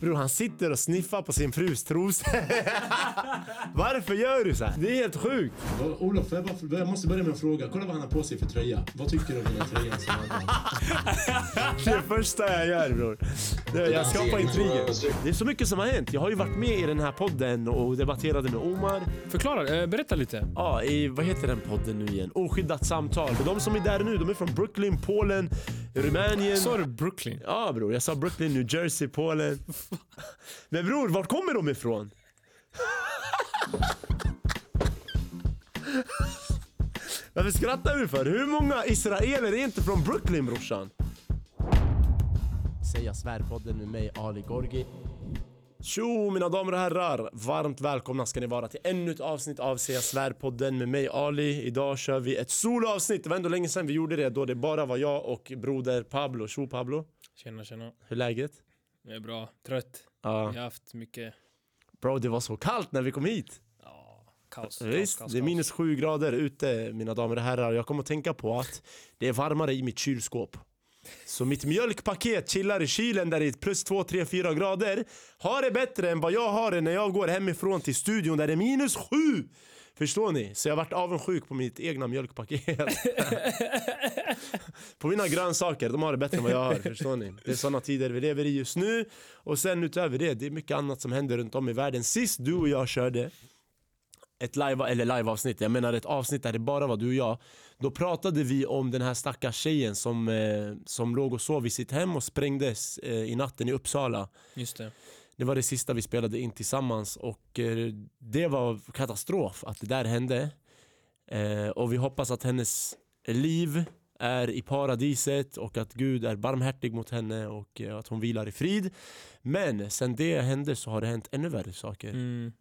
Bror han sitter och sniffar på sin frus trosor. Varför gör du så här? Det är helt sjukt. Och Olof, jag, bara, jag måste börja med en fråga. Kolla vad han har på sig för tröja. Vad tycker du om den här tröjan som han har? Det första jag gör bror. Det- Jag skapar intriger. Det är så mycket som har hänt. Jag har ju varit med i den här podden och debatterade med Omar. Förklara, eh, berätta lite. Ja, i, vad heter den podden nu igen? Oskyddat samtal. Och de som är där nu, de är från Brooklyn, Polen, Rumänien. Sa du Brooklyn? Ja bror, jag sa Brooklyn, New Jersey, Polen. Men bror, vart kommer de ifrån? Varför skrattar du för? Hur många israeler är inte från Brooklyn brorsan? Säga svärpodden med mig Ali Gorgi. Tjo mina damer och herrar! Varmt välkomna ska ni vara till ännu ett avsnitt av Säga svärpodden med mig Ali. Idag kör vi ett soloavsnitt. Det var ändå länge sedan vi gjorde det då det bara var jag och broder Pablo. Tjo Pablo! Tjena tjena. Hur är läget? Jag är bra. Trött. Ja. Jag har haft mycket... Bro, det var så kallt när vi kom hit. Ja, kaos. Visst, kaos, kaos, det är kaos. minus sju grader ute mina damer och herrar. Jag kommer att tänka på att det är varmare i mitt kylskåp. Så mitt mjölkpaket chillar i kylen där det är plus 2, 3, 4 grader. Har det bättre än vad jag har det när jag går hemifrån till studion där det är minus 7! Förstår ni? Så jag har varit avundsjuk på mitt egna mjölkpaket. på mina grönsaker, de har det bättre än vad jag har. Förstår ni? Det är såna tider vi lever i just nu. Och sen utöver det, det är mycket annat som händer runt om i världen. Sist du och jag körde ett live, eller live-avsnitt, jag menar ett avsnitt där det bara var du och jag Då pratade vi om den här stackars tjejen som, eh, som låg och sov i sitt hem och sprängdes eh, i natten i Uppsala Just det. Det var det sista vi spelade in tillsammans och eh, det var katastrof att det där hände. Eh, och vi hoppas att hennes liv är i paradiset och att Gud är barmhärtig mot henne och eh, att hon vilar i frid. Men sen det hände så har det hänt ännu värre saker. Mm.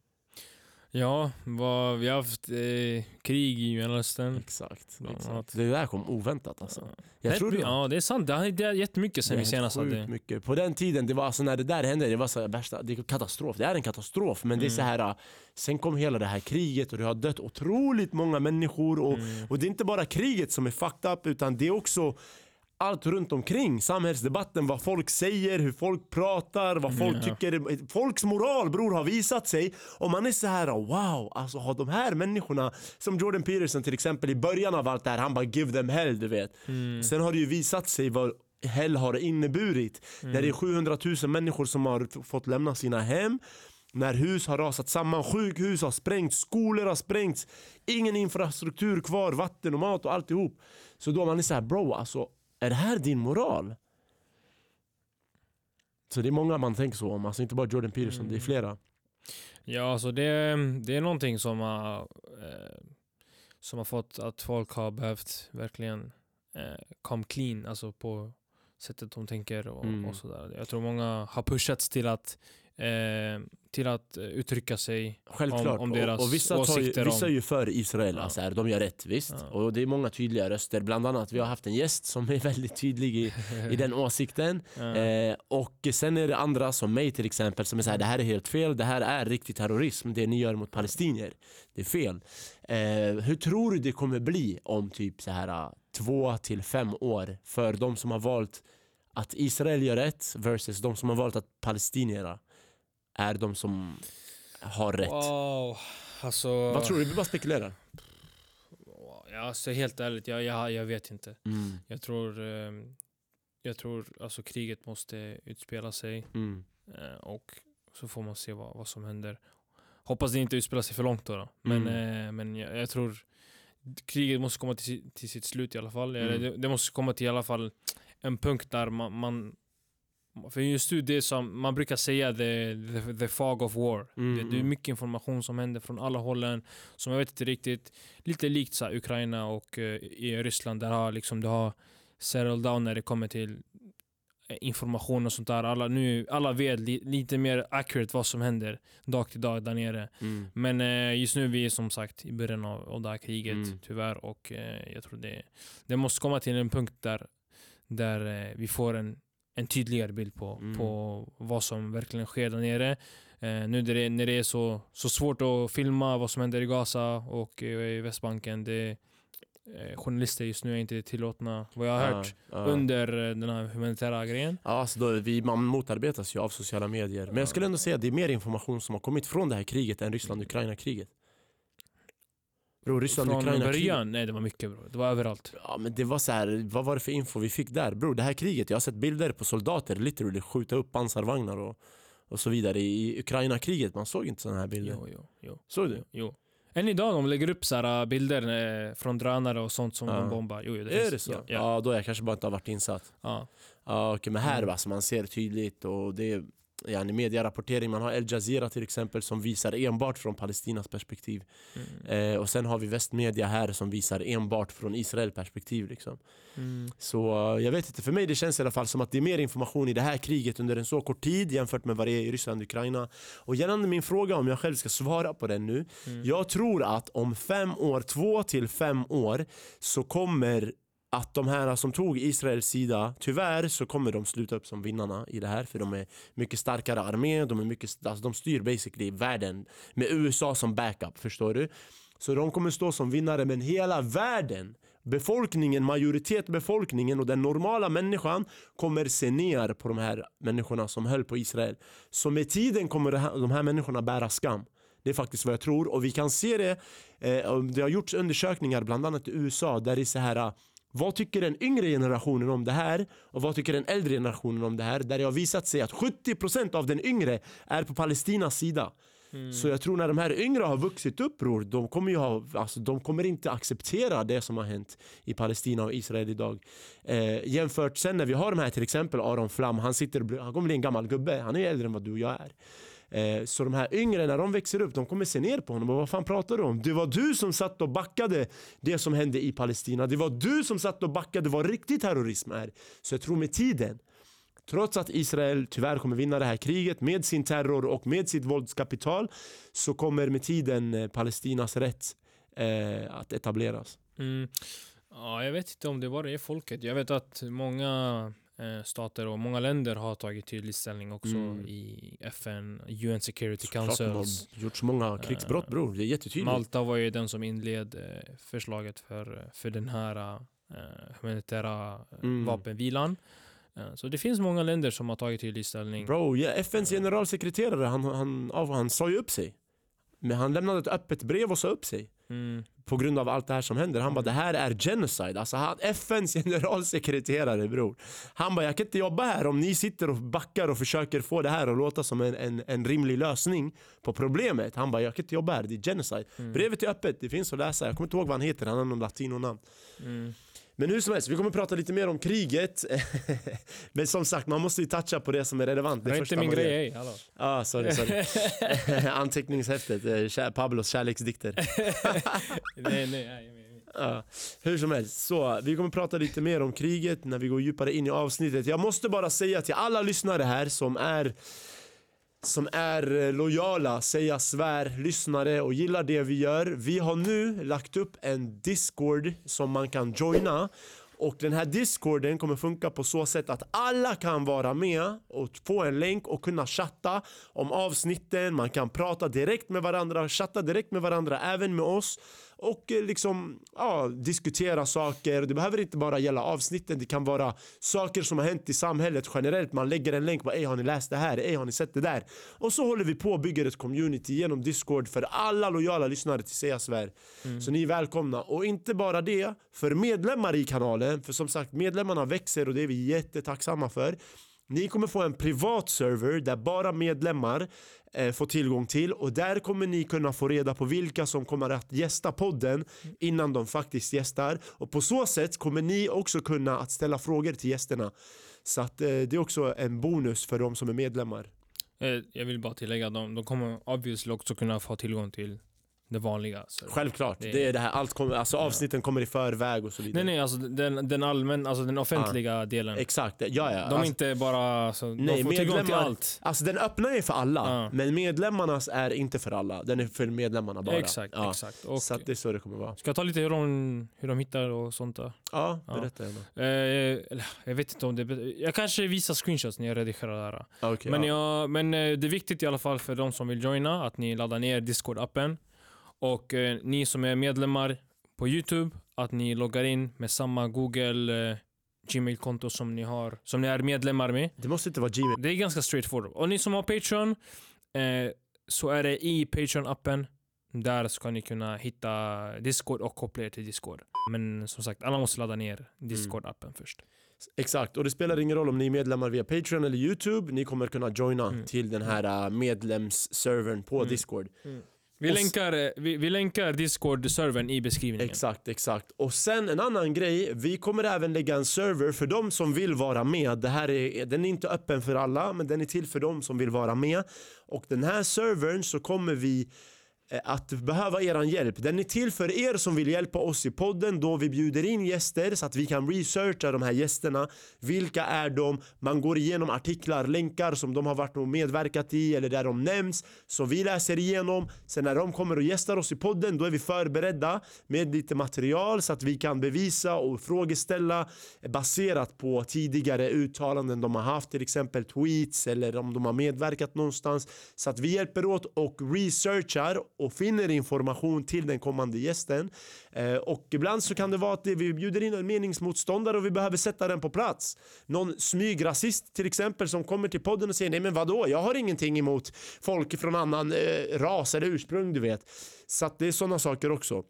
Ja, vad, vi har haft eh, krig i Mellanöstern. Exakt, exakt. Det där kom oväntat alltså. Jag Det- tror det, Ja, det är sant. Det har, det har gett mycket sen vi senast hade... mycket. På den tiden, det var alltså när det där hände, det var så här värsta, det är katastrof. Det är en katastrof men det är så Mm. här. Sen kom hela det här kriget och det har dött otroligt många människor och, Mm. och det är inte bara kriget som är fucked up utan det är också allt runt omkring, samhällsdebatten, vad folk säger, hur folk pratar, vad folk Ja. tycker. Folks moral bror har visat sig och man är så här: wow, alltså har de här människorna, som Jordan Peterson till exempel i början av allt det här, han bara give them hell du vet. Mm. Sen har det ju visat sig vad hell har inneburit. När det är 700 000 människor som har fått lämna sina hem när hus har rasat samman, sjukhus har sprängts, skolor har sprängts Ingen infrastruktur kvar, vatten och mat och alltihop Så då man är såhär bro alltså, är det här din moral? Så det är många man tänker så om, alltså inte bara Jordan Peterson, det är flera Ja, alltså det, det är någonting som har, eh, som har fått att folk har behövt verkligen eh, come clean, alltså på sättet de tänker och, Mm. och sådär. Jag tror många har pushats till att, eh, till att uttrycka sig Självklart, om, om deras och, och vissa, ju, åsikter vissa är ju för Israel, Ja. alltså här, de gör rätt visst Ja. Och det är många tydliga röster, bland annat vi har haft en gäst som är väldigt tydlig i, i den åsikten Ja. Eh, och sen är det andra som mig till exempel som är såhär, det här är helt fel, det här är riktig terrorism, det ni gör mot palestinier. Det är fel. Eh, hur tror du det kommer bli om typ så här eh, två till fem år för de som har valt att Israel gör rätt versus de som har valt att palestinierna är de som har rätt? Wow, alltså... Vad tror du? Vi bara spekulerar. Ja, alltså helt ärligt, jag, jag, jag vet inte. Mm, Jag tror, eh, jag tror alltså kriget måste utspela sig mm, eh, och så får man se vad, vad som händer. Hoppas det inte utspelar sig för långt då. då. Men, Mm. eh, men jag, jag tror kriget måste komma till, till sitt slut i alla fall. Mm. Det, det måste komma till i alla fall en punkt där man, man för just nu, det är som man brukar säga the, the, the fog of war. Mm, det, det är mycket information som händer från alla hållen som jag vet inte riktigt, lite likt så här, Ukraina och eh, i Ryssland där har liksom det har settled down när det kommer till eh, information och sånt där. Alla, nu, alla vet li, lite mer accurate vad som händer dag till dag där nere. mm. Men eh, just nu vi är som sagt i början av, av det här kriget Mm. tyvärr och eh, jag tror det, det måste komma till en punkt där, där eh, vi får en, en tydligare bild på, Mm. på vad som verkligen sker där nere. Eh, nu när det, när det är så, så svårt att filma vad som händer i Gaza och eh, i Västbanken. Det, eh, journalister just nu är inte tillåtna, vad jag har hört, Ja, ja. under eh, den här humanitära grejen. Ja, så då, vi, man motarbetas ju av sociala medier. Men jag skulle ändå säga att det är mer information som har kommit från det här kriget än Ryssland-Ukraina-kriget. Bro, Från Ryssland-Ukraina-kriget. början, nej det var mycket bro. Det var överallt. Ja men det var så här, vad var det för info vi fick där? Bro, det här kriget, jag har sett bilder på soldater literally skjuta upp pansarvagnar och, och så vidare. I Ukraina-kriget, man såg inte sådana här bilder. Jo, jo, jo. Såg du? jo. Än idag de lägger upp så här, äh, bilder eh, från drönare och sånt som Ja. de bombar. Jo, jo, det är finns. det så? Ja, Ja, ja, då jag kanske bara inte har varit insatt. ja. Ja, okej, men här Mm. alltså, man ser tydligt och det är yani, medierapportering. Man har El Jazeera till exempel som visar enbart från Palestinas perspektiv. Mm. Eh, och sen har vi västmedia här som visar enbart från Israel perspektiv. Liksom. Mm. Så eh, jag vet inte, för mig det känns i alla fall som att det är mer information i det här kriget under en så kort tid jämfört med vad det är i Ryssland och Ukraina. Och gällande min fråga om jag själv ska svara på den nu. Mm. Jag tror att om fem år, två till fem år så kommer att de här som tog Israels sida, tyvärr så kommer de sluta upp som vinnarna i det här för de är mycket starkare armé, de, är mycket, alltså de styr basically världen med USA som backup, förstår du? Så de kommer stå som vinnare men hela världen Befolkningen, majoritetbefolkningen och den normala människan kommer se ner på de här människorna som höll på Israel. Så med tiden kommer de här människorna bära skam. Det är faktiskt vad jag tror och vi kan se det. Eh, det har gjorts undersökningar bland annat i USA där det är så här vad tycker den yngre generationen om det här och vad tycker den äldre generationen om det här? Där det har visat sig att 70% av den yngre är på Palestinas sida. Mm. Så jag tror när de här yngre har vuxit upp bror, de kommer, ha, alltså, de kommer inte acceptera det som har hänt i Palestina och Israel idag. Eh, jämfört sen när vi har de här till exempel Aron Flam, han, sitter, han kommer bli en gammal gubbe, han är äldre än vad du och jag är. Eh, så de här yngre när de växer upp, de kommer se ner på honom och vad fan pratar du om? Det var du som satt och backade det som hände i Palestina. Det var du som satt och backade vad riktig terrorism är. Så jag tror med tiden Trots att Israel tyvärr kommer vinna det här kriget med sin terror och med sitt våldskapital så kommer med tiden eh, Palestinas rätt eh, att etableras. Mm. Ja, jag vet inte om det bara är folket. Jag vet att många stater och många länder har tagit tydlig ställning också Mm. i FN, UN Security Såklart de Council. har gjort så många krigsbrott Eh, bror, det är jättetydligt. Malta var ju den som inled eh, förslaget för, för den här eh, humanitära eh, Mm. vapenvilan. Eh, så det finns många länder som har tagit tydlig ställning. Bro, ja, FNs generalsekreterare han, han, han, han sa ju upp sig. Men han lämnade ett öppet brev och sa upp sig. Mm. På grund av allt det här som händer. Han bara det här är genocide. Alltså han, FNs generalsekreterare bror. Han bara jag kan inte jobba här om ni sitter och backar och försöker få det här att låta som en, en, en rimlig lösning på problemet. Han bara jag kan inte jobba här, det är genocide. Mm. Brevet är öppet, det finns att läsa. Jag kommer inte ihåg vad han heter, han har någon latinonamn. Mm. Men hur som helst, vi kommer prata lite mer om kriget. Men som sagt, man måste ju toucha på det som är relevant. Det är inte min grej, ej. Hallå. Ah, sorry, sorry. Anteckningshäftet, eh, Pablos kärleksdikter. nej, nej, nej, nej. Ja, hur som helst, så vi kommer prata lite mer om kriget när vi går djupare in i avsnittet. Jag måste bara säga till alla lyssnare här som är som är eh, lojala, säga svär, lyssnare och gillar det vi gör. Vi har nu lagt upp en discord som man kan joina och den här discorden kommer funka på så sätt att alla kan vara med och få en länk och kunna chatta om avsnitten. Man kan prata direkt med varandra, chatta direkt med varandra, även med oss och eh, liksom ja, diskutera saker. Det behöver inte bara gälla avsnitten, det kan vara saker som har hänt i samhället generellt. Man lägger en länk Ey har ni läst det här? Ey har ni sett det där? Och så håller vi på och bygger ett community genom Discord för alla lojala lyssnare till Säga Svär. Så ni är välkomna. Och inte bara det, för medlemmar i kanalen, för som sagt medlemmarna växer och det är vi jättetacksamma för. Ni kommer få en privat server där bara medlemmar Eh, få tillgång till och där kommer ni kunna få reda på vilka som kommer att gästa podden innan de faktiskt gästar och på så sätt kommer ni också kunna att ställa frågor till gästerna. Så att, eh, det är också en bonus för de som är medlemmar. Eh, jag vill bara tillägga att de, de kommer obviously också kunna få tillgång till det vanliga. Så. Självklart, Det- det är det här, allt kommer, alltså avsnitten kommer i förväg och så vidare. Nej nej, alltså den, den allmän, alltså den offentliga delen. Exakt, ja ja. De är Alltså- inte bara, alltså, Nej, de får tillgång till allt. Alltså den öppna är för alla, Ja. men medlemmarnas är inte för alla. Den är för medlemmarna bara. Exakt, ja. exakt. Och Så att det är så det kommer vara. Ska jag ta lite hur de, hur de hittar och sånt där? Ja, Ja. berätta gärna. Eh, jag vet inte om det... Jag kanske visar screenshots när jag redigerar det här. Ah, okej, Men, ja. jag, men eh, det är viktigt i alla fall för de som vill joina att ni laddar ner Discord-appen. Och eh, ni som är medlemmar på Youtube, att ni loggar in med samma Google eh, Gmail-konto som ni har, som ni är medlemmar med. Det måste inte vara Gmail. Det är ganska straightforward. Och ni som har Patreon, eh, så är det i Patreon-appen. Där ska ni kunna hitta Discord och koppla er till Discord. Men som sagt, alla måste ladda ner Discord-appen först. Exakt, och det spelar ingen roll om ni är medlemmar via Patreon eller YouTube. Ni kommer kunna joina Mm. till den här äh, medlemsservern på Mm. Discord. Vi länkar, eh, vi, vi länkar Discord-servern i beskrivningen. Exakt, exakt. Och sen en annan grej. Vi kommer även lägga en server för de som vill vara med. Det här är, den är inte öppen för alla, men den är till för de som vill vara med. Och den här servern så kommer vi Eh, att behöva eran hjälp. Den är till för er som vill hjälpa oss i podden då vi bjuder in gäster så att vi kan researcha de här gästerna. Vilka är de? Man går igenom artiklar, länkar som de har varit och medverkat i eller där de nämns. Så vi läser igenom. Sen när de kommer och gästar oss i podden då är vi förberedda med lite material så att vi kan bevisa och frågeställa baserat på tidigare uttalanden de har haft, till exempel tweets eller om de har medverkat någonstans. Så att vi hjälper åt och researchar och finner information till den kommande gästen. Eh, och ibland så kan det vara att vi bjuder in en meningsmotståndare och vi behöver sätta den på plats. Någon smygrasist till exempel som kommer till podden och säger nej men vadå, jag har ingenting emot folk från annan eh, ras eller ursprung du vet. Så att det är sådana saker också.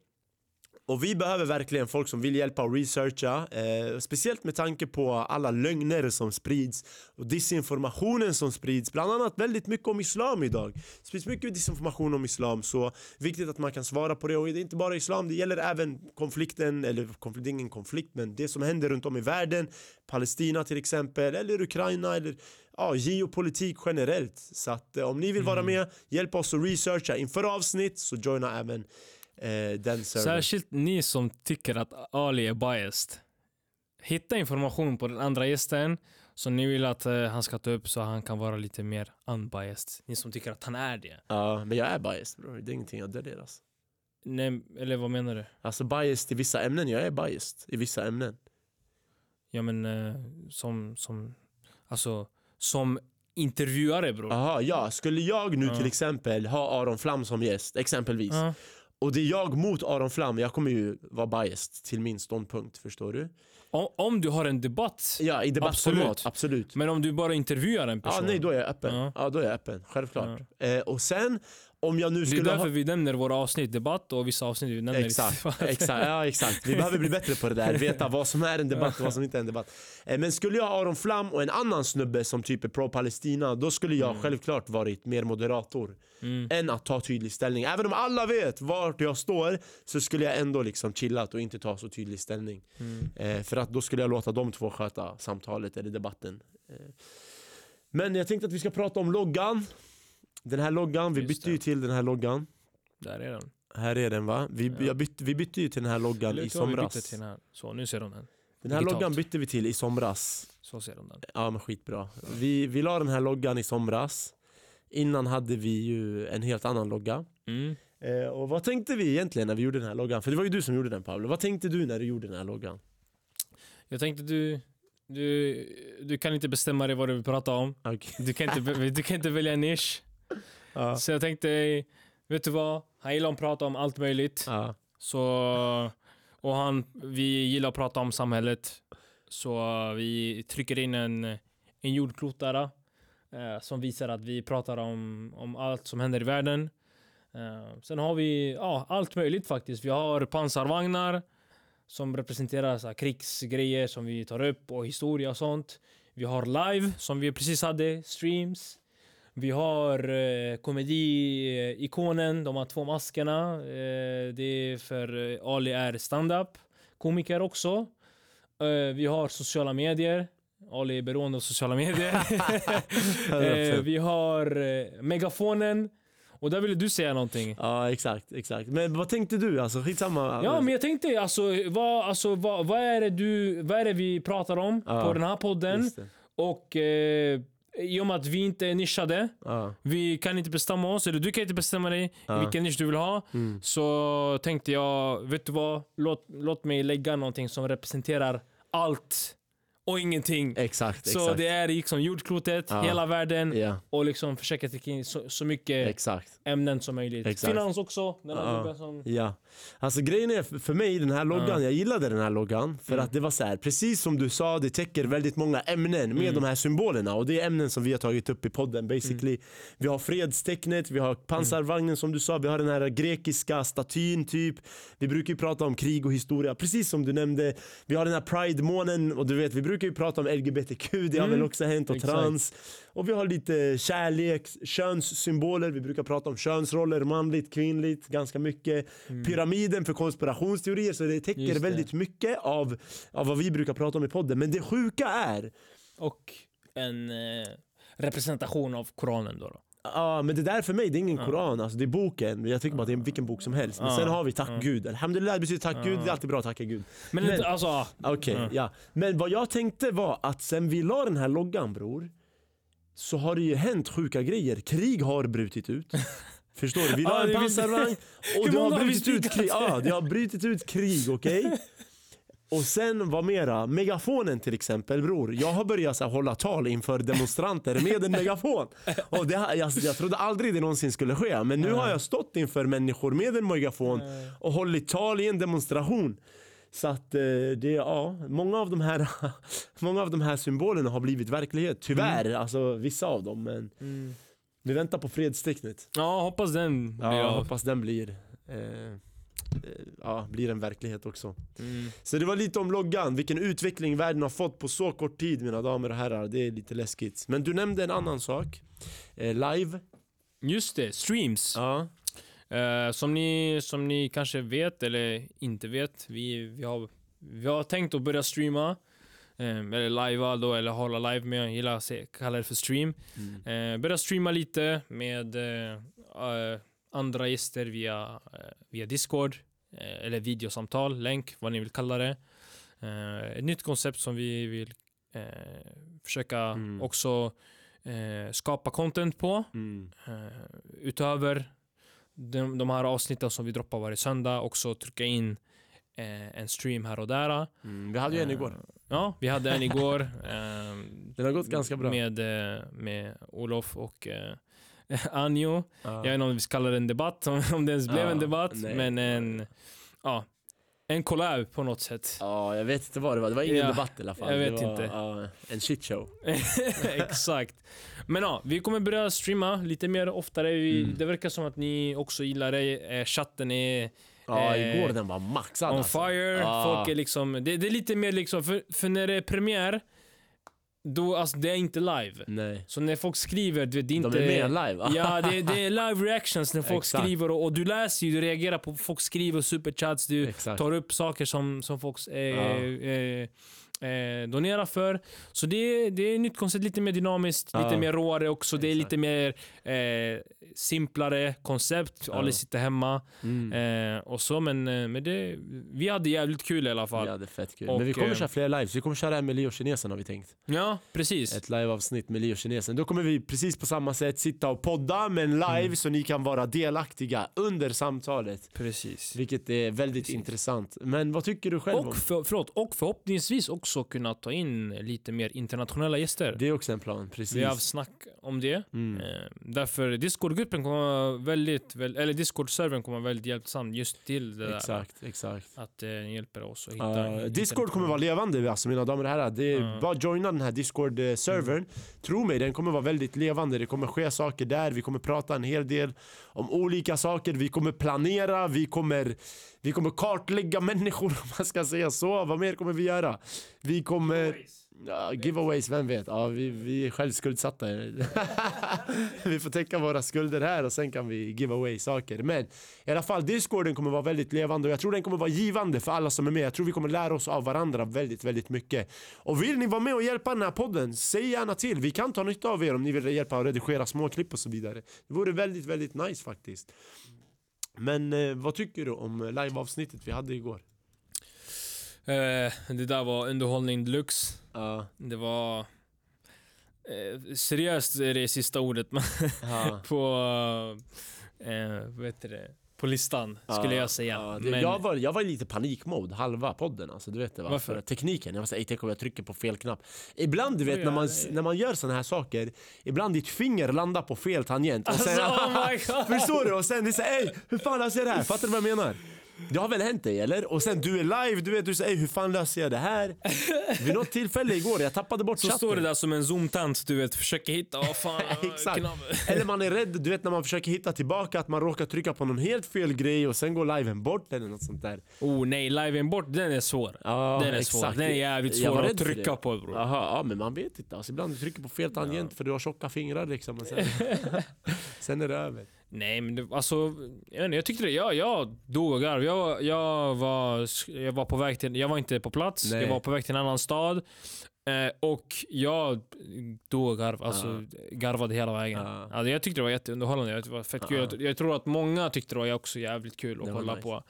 Och vi behöver verkligen folk som vill hjälpa och researcha. Eh, speciellt med tanke på alla lögner som sprids och disinformationen som sprids. Bland annat väldigt mycket om islam idag. Det sprids mycket disinformation om islam så viktigt att man kan svara på det. Och det är inte bara islam, det gäller även konflikten, eller konflikt, ingen konflikt men det som händer runt om i världen. Palestina till exempel, eller Ukraina eller ja, geopolitik generellt. Så att eh, om ni vill vara med, hjälp oss att researcha inför avsnitt så joina även eh, den servern. Särskilt ni som tycker att Ali är biased. Hitta information på den andra gästen som ni vill att eh, han ska ta upp så han kan vara lite mer unbiased. Ni som tycker att han är det. Ja, men jag är biased bror. Det är ingenting jag döljer alltså. Nej, eller vad menar du? Alltså biased i vissa ämnen, jag är biased i vissa ämnen. Ja men eh, som, som, alltså som intervjuare bror. Jaha, ja. Skulle jag nu Ja. till exempel ha Aron Flam som gäst, exempelvis. Ja. Och det är jag mot Aron Flam, jag kommer ju vara biased till min ståndpunkt, förstår du? O- Om du har en debatt, Ja, i debattformat, Absolut. absolut. men om du bara intervjuar en Ja, person. nej då är jag öppen. Ja. Ja, då är jag öppen, självklart. Eh, och sen, om jag nu det är skulle därför ha... vi nämner våra avsnitt debatt och vissa avsnitt vi nämner Exakt, exakt, ja, exakt. Vi behöver bli bättre på det där. Veta vad som är en debatt och vad som inte är en debatt. Eh, Men skulle jag ha Aron Flam och en annan snubbe som typ är pro-Palestina, då skulle jag självklart varit mer moderator Mm. än att ta tydlig ställning. Även om alla vet vart jag står så skulle jag ändå liksom chillat och inte ta så tydlig ställning. Mm. Eh, för att då skulle jag låta de två sköta samtalet eller debatten. Eh, men jag tänkte att vi ska prata om loggan. Den här loggan, vi Just bytte det. ju till den här loggan. Där är den. Här är den va? Vi, Ja. jag bytte, vi bytte ju till den här loggan i vad vi bytte somras. till den här? Så, nu ser de den. Den här digitalt. loggan bytte vi till i somras. Så ser de den. Ja men skitbra. Vi, vi la den här loggan i somras. Innan hade vi ju en helt annan logga. Mm. Eh, och vad tänkte vi egentligen när vi gjorde den här loggan? För det var ju du som gjorde den Pablo. Vad tänkte du när du gjorde den här loggan? Jag tänkte du, du, du kan inte bestämma dig vad du vill prata om. Okej. Du kan inte, du kan inte välja nisch. Ja. Så jag tänkte, vet du vad? Han gillar att prata om allt möjligt. Ja. Så, och han, vi gillar att prata om samhället. Så vi trycker in en, en jordklotare eh, som visar att vi pratar om, om allt som händer i världen. Eh, sen har vi ja, allt möjligt faktiskt. Vi har pansarvagnar som representerar så här, krigsgrejer som vi tar upp och historia och sånt. Vi har live som vi precis hade, streams. Vi har eh, komediikonen, de har två maskerna. Eh, det är för eh, Ali är stand-up. Komiker också. Eh, vi har sociala medier. Ali är beroende av sociala medier. eh, vi har eh, megafonen. Och där ville du säga någonting. ja exakt, exakt. Men vad tänkte du? Alltså skitsamma. Ja, men jag tänkte alltså, vad, alltså vad, vad, är det du, vad är det vi pratar om Ja, på den här podden? Och eh, i och med att vi inte är nischade, Ja. vi kan inte bestämma oss, eller du kan inte bestämma dig i vilken nisch du vill ha. Mm. Så tänkte jag, vet du vad? Låt, låt mig lägga någonting som representerar allt och ingenting. Exakt, Så exakt. det är liksom jordklotet, Ja. hela världen Ja, och liksom försöka täcka in så, så mycket exakt. ämnen som möjligt. Exakt. Finans också. Den här Ja. som... Ja, alltså grejen är för- för mig den här loggan, Ja. jag gillade den här loggan för Mm. att det var så här, precis som du sa, det täcker väldigt många ämnen med Mm. de här symbolerna och det är ämnen som vi har tagit upp i podden basically. Mm. Vi har fredstecknet, vi har pansarvagnen som du sa, vi har den här grekiska statyn typ. Vi brukar ju prata om krig och historia, precis som du nämnde. Vi har den här pride-månen och du vet, vi brukar ju prata om LGBTQ, det har Mm. väl också hänt och Exakt. trans. Och vi har lite kärlek, könssymboler, vi brukar prata om könsroller, manligt, kvinnligt, ganska mycket. Pyramiden för konspirationsteorier, så det täcker Mm. Det. väldigt mycket av, av vad vi brukar prata om i podden. Men det sjuka är, Och en eh, representation av Koranen då. då. Ja men det där för mig det är ingen koran, alltså, det är boken. Jag tycker bara det är vilken bok som helst. Men sen har vi tack gud. Alhamdulillah betyder tack gud, det är alltid bra att tacka gud. Men, Men- alltså... ah, Okej, Ja. ja. Men vad jag tänkte var att sen vi la den här loggan bror, så har det ju hänt sjuka grejer. Krig har brutit ut. Förstår du? Vi la Ja, en det pansarvagn och det har brutit ut krig. Ja, det har brutit ut krig, okej? Och sen vad mera? Megafonen till exempel bror. Jag har börjat så här, hålla tal inför demonstranter med en megafon. Och det, jag, jag trodde aldrig det någonsin skulle ske. Men nu har jag stått inför människor med en megafon och hållit tal i en demonstration. Så att eh, det, ja, många av de här Många av de här symbolerna har blivit verklighet, tyvärr. Alltså vissa av dem. Men Mm. vi väntar på fredstecknet. Ja, hoppas den blir Ja, hoppas den blir eh, Ja, blir en verklighet också. Mm. Så det var lite om loggan, vilken utveckling världen har fått på så kort tid mina damer och herrar. Det är lite läskigt. Men du nämnde en annan sak. Eh, live. Just det, streams. Ja. Eh, som, ni, som ni kanske vet eller inte vet, vi, vi, har, vi har tänkt att börja streama. Eh, eller livea då, eller hålla live med, jag gillar att se, kalla det för stream. Mm. Eh, börja streama lite med eh, eh, andra gäster via, eh, via Discord. Eh, eller videosamtal, länk, vad ni vill kalla det. Eh, ett nytt koncept som vi vill försöka Mm. också skapa content på. Mm. Utöver de, de här avsnitten som vi droppar varje söndag också trycka in en stream här och där. Mm. Vi hade ju en igår. Ja, vi hade en igår. Den har gått ganska bra. Med, med Olof och Anjo. Ja. Jag vet inte om vi ska kalla det en debatt, om, det ens blev Ja, en debatt. nej. men en, ja, en collab på något sätt. Ja, jag vet inte vad det var. Det var ingen Ja, debatt i alla fall. jag vet var, inte. ja, en shitshow. Exakt. Men ja, vi kommer börja streama lite mer oftare. Vi, Mm. Det verkar som att ni också gillar det. Eh, chatten är Ja, Eh, igår den var maxad on alltså. fire. Ja. Folk är liksom, det, det är lite mer liksom, för, för när det är premiär, då, alltså det är inte live. Nej. Så när folk skriver, du vet, det är inte... De är med live. Ja, det, det är live reactions när folk Exakt. skriver och, och du läser ju, du reagerar på folk skriver superchats, du Exakt. tar upp saker som, som folk eh, Ja. eh, eh, donerar för. Så det, är- det är ett nytt koncept, lite mer dynamiskt, Ja. lite mer råare också. Det är Exakt. lite mer eh, simplare koncept. Ja. Ali sitter hemma Mm. eh, och så, men, eh, men det, vi hade jävligt kul i alla fall. Vi hade fett kul. Och, Men vi kommer eh, köra fler lives. Vi kommer köra en med Leo Kinesen har vi tänkt. Ja, precis. Ett liveavsnitt med Leo Kinesen. Då kommer vi precis på samma sätt sitta och podda men live Mm. så ni kan vara delaktiga under samtalet. precis. Vilket är väldigt Precis. intressant. Men vad tycker du själv? Och, för, förlåt, och förhoppningsvis också kunna ta in lite mer internationella gäster. Det är också en plan, precis. Vi har haft snack om det. Mm. Eh, därför Discord-gruppen kommer väldigt, väl- eller Discord-servern kommer väldigt hjälpsam just till det där. Exakt, exakt. Att eh, den hjälper oss att hitta... Uh, Discord kommer vara levande alltså mina damer och herrar. Det är Ja. Bara joina den här Discord-servern. Mm. Tro mig, den kommer vara väldigt levande. Det kommer ske saker där. Vi kommer prata en hel del om olika saker. Vi kommer planera, vi kommer, vi kommer kartlägga människor om man ska säga så. Vad mer kommer vi göra? Vi kommer... Ja, giveaways, vem vet? Ja, vi, vi är självskuldsatta. vi får täcka våra skulder här och sen kan vi give away saker. Men i alla fall, discorden kommer vara väldigt levande och jag tror den kommer vara givande för alla som är med. Jag tror vi kommer lära oss av varandra väldigt, väldigt mycket. Och vill ni vara med och hjälpa den här podden, säg gärna till. Vi kan ta nytta av er om ni vill hjälpa och redigera småklipp och så vidare. Det vore väldigt, väldigt nice faktiskt. Men eh, vad tycker du om liveavsnittet vi hade igår? Eh, det där var underhållning deluxe. Ja, Det var... Eh, seriöst är det sista ordet ja, på... Eh, vad heter det? På listan, skulle Ja, jag säga. ja, det, Men, jag, var, jag var i lite panikmode, halva podden alltså, du vet det va? Varför? För tekniken, jag var såhär, tänk om jag trycker på fel knapp. Ibland du vet när man, när man gör såna här saker, ibland ditt finger landar på fel tangent. Och Alltså, sen, oh my god! Förstår du? Och sen det är såhär, hur fan löser jag det här? Fattar du vad jag menar? Det har väl hänt dig eller? Och sen du är live, du vet, du säger hur fan löser jag det här? Vid något tillfälle igår, jag tappade bort Så chatten. står det där som en zoomtant, du vet, försöker hitta, vad fan, Exakt. Eller man är rädd, du vet när man försöker hitta tillbaka att man råkar trycka på någon helt fel grej och sen går liven bort eller något sånt där. Oh nej, liven bort, den är svår. Ja, den är svår. exakt. Den är jävligt svår att trycka på bror. Jaha, ja men man vet inte. Alltså, ibland du trycker på fel tangent för du har tjocka fingrar liksom. Sen, sen är det över. Nej men det, alltså, jag, inte, jag tyckte det, jag, jag dog av garv. Jag, jag, var, jag var på väg till, jag var inte på plats, Nej. jag var på väg till en annan stad. Eh, och jag dog av garv, alltså garvade hela vägen. Ja. Alltså, jag tyckte det var jätteunderhållande, det var fett kul. Jag, jag tror att många tyckte det var också jävligt kul att kolla nice. på.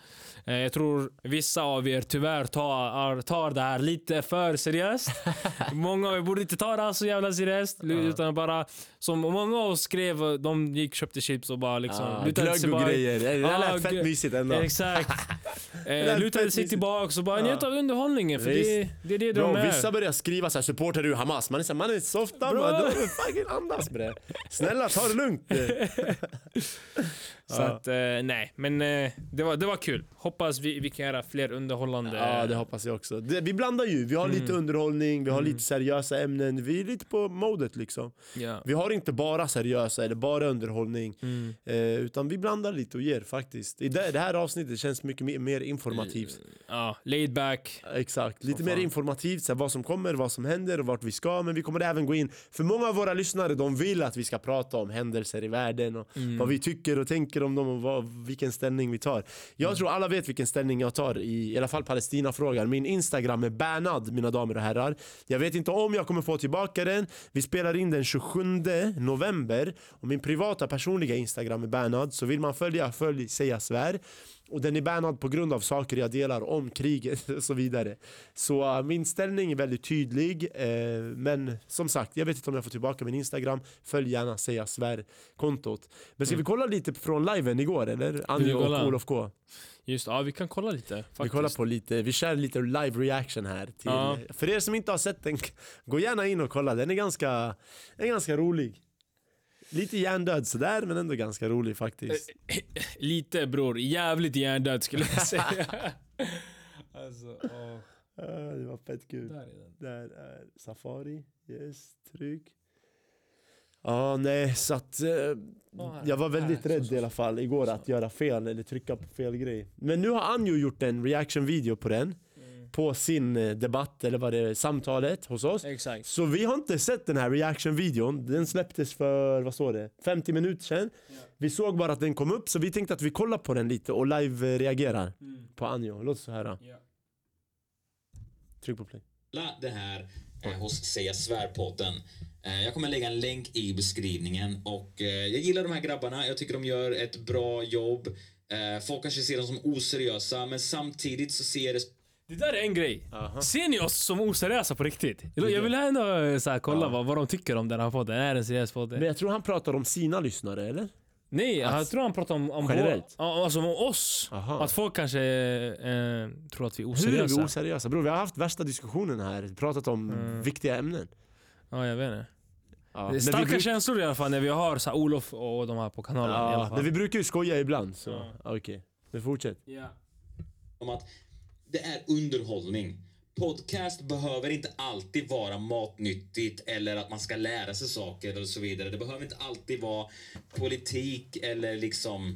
Eh, jag tror vissa av er tyvärr tar, tar det här lite för seriöst. många av er borde inte ta det här så jävla seriöst. Utan bara, som många av oss skrev, de gick köpte chips och bara liksom Ja, lutade sig glögg och bara- grejer. Det Ja, lät fett mysigt ändå. Exakt. eh, lutade sig tillbaka och bara njöt av underhållningen för det, Visst. det är det Bro, de är. vissa börjar skriva såhär, supportar du Hamas? Man är såhär, man är softa man, fucking andas bre. Snälla ta det lugnt. Så att, eh, nej, men eh, det, var, det var kul. Hoppas vi, vi kan göra fler underhållande... Ja det hoppas jag också. Det, vi blandar ju, vi har lite Mm. underhållning, vi har lite seriösa ämnen, vi är lite på modet liksom. Ja. Vi har inte bara seriösa eller bara underhållning, Mm. eh, utan vi blandar lite och ger faktiskt. I det, det här avsnittet känns mycket mer, mer informativt. ja, laid back. Exakt, lite Som mer informativt, så här, vad som kommer, vad som händer och vart vi ska. Men vi kommer även gå in, för många av våra lyssnare de vill att vi ska prata om händelser i världen och Mm. vad vi tycker och tänker om dem och vad, vilken ställning vi tar. Jag Mm. tror alla vet vilken ställning jag tar i, i alla fall Palestina-frågan. Min Instagram är bannad mina damer och herrar. Jag vet inte om jag kommer få tillbaka den. Vi spelar in den 27 november och min privata personliga Instagram är bannad. Så vill man följa, följ säga svär. Och den är bannad på grund av saker jag delar om kriget och så vidare. Så äh, min ställning är väldigt tydlig. Eh, men som sagt, jag vet inte om jag får tillbaka min Instagram. Följ gärna säga svär kontot. Men ska vi kolla lite från liven igår eller? Anjo och? Olof K. Just ja, vi kan kolla lite. Faktiskt. Vi kollar på lite, vi kör lite live reaction här. Till, Ja. För er som inte har sett den, gå gärna in och kolla. Den är ganska, den är ganska rolig. Lite hjärndöd sådär men ändå ganska rolig faktiskt. Lite bror, jävligt hjärndöd skulle jag säga. alltså, åh. Ah, det var fett kul. Där är den. Där är Safari, yes, tryck. Ja, nej, så att eh, jag var väldigt Här, så, rädd så, i alla fall igår att göra fel eller trycka på fel grej. Men nu har Anjo gjort en reaction-video på den, Mm. På sin eh, debatt eller vad det är, samtalet hos oss. Exakt. Så vi har inte sett den här reaction-videon, den släpptes för, vad står det, 50 minuter sedan. Vi såg bara att den kom upp så vi tänkte att vi kollar på den lite och live-reagerar Mm. på Anjo. Låt så här. då. Ja. Tryck på play. det här eh, hos Säga Svär-podden. Eh, jag kommer lägga en länk i beskrivningen och eh, jag gillar de här grabbarna. Jag tycker de gör ett bra jobb. Eh, folk kanske ser dem som oseriösa men samtidigt så ser det Det där är en grej. Aha. Ser ni oss som oseriösa på riktigt? Jag vill ändå eh, så här, kolla Ja. vad, vad de tycker om den här podden. Är det en seriös podd? Men jag tror han pratar om sina lyssnare eller? Nej, jag Alltså, tror han pratar om, om? Vår, alltså om oss. Aha. Att folk kanske eh, tror att vi är Hur är oseriösa. vi oseriösa? Bror vi har haft värsta diskussionen här, pratat om Mm. viktiga ämnen. Ja, jag vet inte. Ja. Det vi starka bruk- känslor i alla fall när vi har så här, Olof och de här på kanalen. i alla ja, fall. men vi brukar ju skoja ibland så Ja. okej. Men fortsätt. Ja. om att det är underhållning. Podcast behöver inte alltid vara matnyttigt eller att man ska lära sig saker och så vidare. Det behöver inte alltid vara politik eller liksom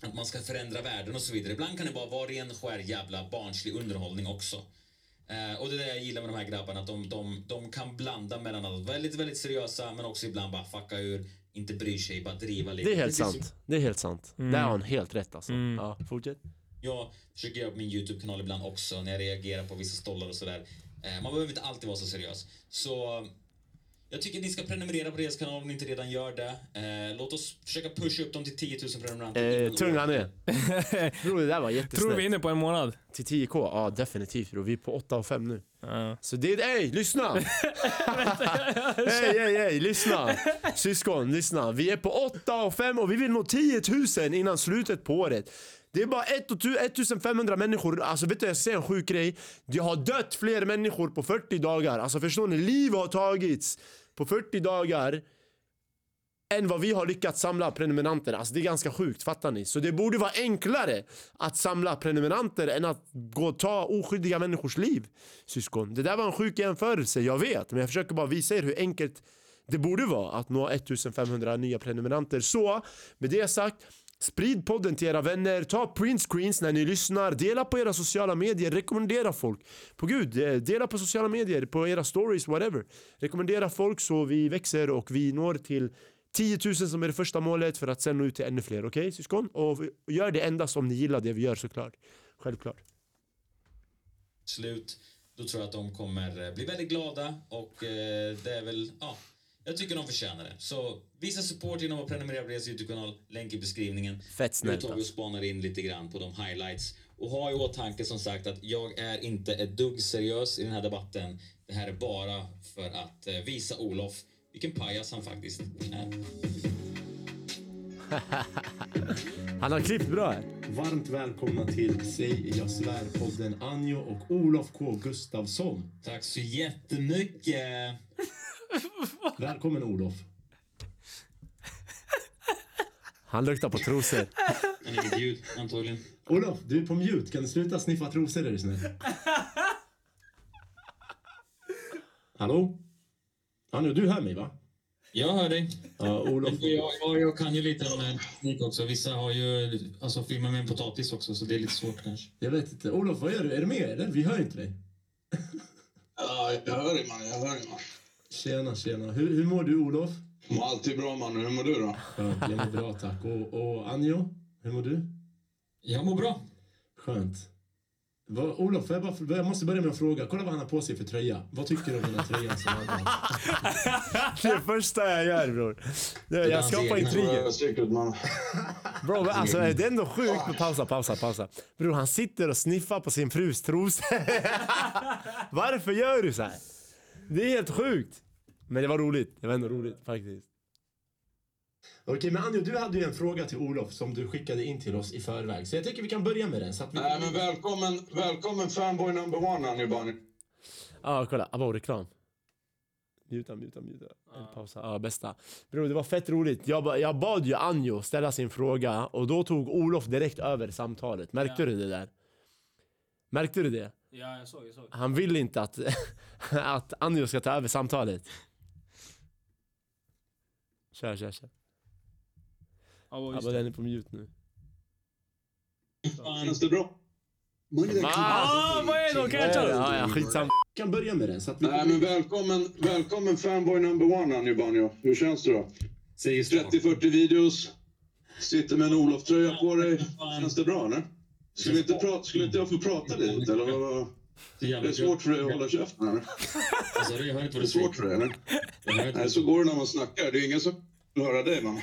att man ska förändra världen och så vidare. Ibland kan det bara vara ren skär jävla barnslig underhållning också. Eh, och det är det jag gillar med de här grabbarna, att de, de, de kan blanda mellan att väldigt, väldigt seriösa men också ibland bara fucka ur, inte bryr sig, bara driva lite. Det är helt som sant. Det är helt sant. Mm. Där har han helt rätt alltså. Mm. Ja, fortsätt. Jag försöker göra på min YouTube-kanal ibland också när jag reagerar på vissa stollar och sådär. Eh, man behöver inte alltid vara så seriös. Så jag tycker att ni ska prenumerera på deras kanal om ni inte redan gör det. Eh, låt oss försöka pusha upp dem till 10 000 prenumeranter. Eh, tunga ner. Bror det där var Tror du vi är jättesnällt. inne på en månad? Till 10k? Ja definitivt bror. Vi är på 8 och 5 nu. Ja. Så det är, ey lyssna! Hej hej hej, lyssna! Syskon, lyssna. Vi är på 8 och 5 och vi vill nå 10 000 innan slutet på året. Det är bara 1 1500 människor, alltså vet du jag ser en sjuk grej. Det har dött fler människor på 40 dagar. Alltså förstår ni? Liv har tagits på 40 dagar än vad vi har lyckats samla prenumeranter. Alltså det är ganska sjukt, fattar ni? Så det borde vara enklare att samla prenumeranter än att gå och ta oskyldiga människors liv. Syskon, det där var en sjuk jämförelse, jag vet. Men jag försöker bara visa er hur enkelt det borde vara att nå 1500 nya prenumeranter. Så, med det sagt, sprid podden till era vänner, ta printscreens när ni lyssnar, dela på era sociala medier, rekommendera folk. På gud, eh, dela på sociala medier, på era stories, whatever. Rekommendera folk så vi växer och vi når till 10 000 som är det första målet för att sen nå ut till ännu fler. Okej syskon? Och gör det endast om ni gillar det vi gör såklart. Självklart. slut, då tror jag att de kommer eh, bli väldigt glada och eh, det är väl, ja, jag tycker de förtjänar det. Så visa support genom att prenumerera på deras YouTube-kanal, länk i beskrivningen. Fett Nu snällt tar vi och alltså. spanar in lite grann på de highlights. Och ha i åtanke som sagt att jag är inte ett dugg seriös i den här debatten. Det här är bara för att eh, visa Olof vilken pajas han faktiskt är. Han har klippt bra här. Varmt välkomna till Säg jag svär-podden Anjo och Olof K Gustafsson. Tack så jättemycket! Välkommen Olof. Han luktar på trosor. Han är ljud, antagligen. Olof, du är på mute. Kan du sluta sniffa trosor är du snäll? Hallå? Anjo, du hör mig va? Jag hör dig. Ja, Olof. Jag, jag, jag kan ju lite om eh, teknik också. Vissa har ju alltså, filmat med en potatis också, så det är lite svårt kanske. Jag vet inte. Olof, vad gör du? Är du med eller? Vi hör inte dig. Ja, jag hör dig man, jag hör dig man. Tjena, tjena. Hur, hur mår du Olof? Mår alltid bra man, hur mår du då? Skönt, jag mår bra tack. Och, och Anjo, hur mår du? Jag mår bra. Skönt. Vad, Olof, jag, bara, jag måste börja med att fråga. Kolla vad han har på sig för tröja. Vad tycker du om den här tröjan som han har? Det första jag gör bror. Det- är Jag hans skapar intriger. Jag. Bro, alltså är det ändå sjukt? Men pausa, pausa, pausa. Bror, han sitter och sniffar på sin frus trosor. Varför gör du så här? Det är helt sjukt. Men det var roligt. Det var ändå roligt faktiskt. Okej, men Anjo, du hade ju en fråga till Olof som du skickade in till oss i förväg. Så jag tycker vi kan börja med den. Så att vi... Nej men välkommen, välkommen fanboy number one Annie Bunny. Ja, kolla. Abo, reklam. Muta, muta, muta. Eller pausa. Ja, bästa. Bror, det var fett roligt. Jag, ba- jag bad ju Anjo ställa sin fråga och då tog Olof direkt över samtalet. Märkte Ja. du det där? Märkte du det? Ja, jag såg, jag såg. Han vill inte att, att Anjo ska ta över samtalet. Kör, kör, kör. Ja, just den är på mute nu. Känns det bra? Ah, vad är det? Kan jag ta det? Ja, ja, skitsamma. Kan börja med den. Så att vi... Nej men välkommen, välkommen fanboy number one Annie Bunny. Hur känns det då? Säger så. 30-40 videos. Sitter med en Olof-tröja på dig. Känns det bra eller? Skulle inte, prata, skulle inte jag få prata lite eller? Vad? Så Är det svårt för dig att hålla käften eller? Alltså, inte Är det du svårt för dig eller? Inte Nej, så går det när man snackar. Det är ingen som vill höra dig man.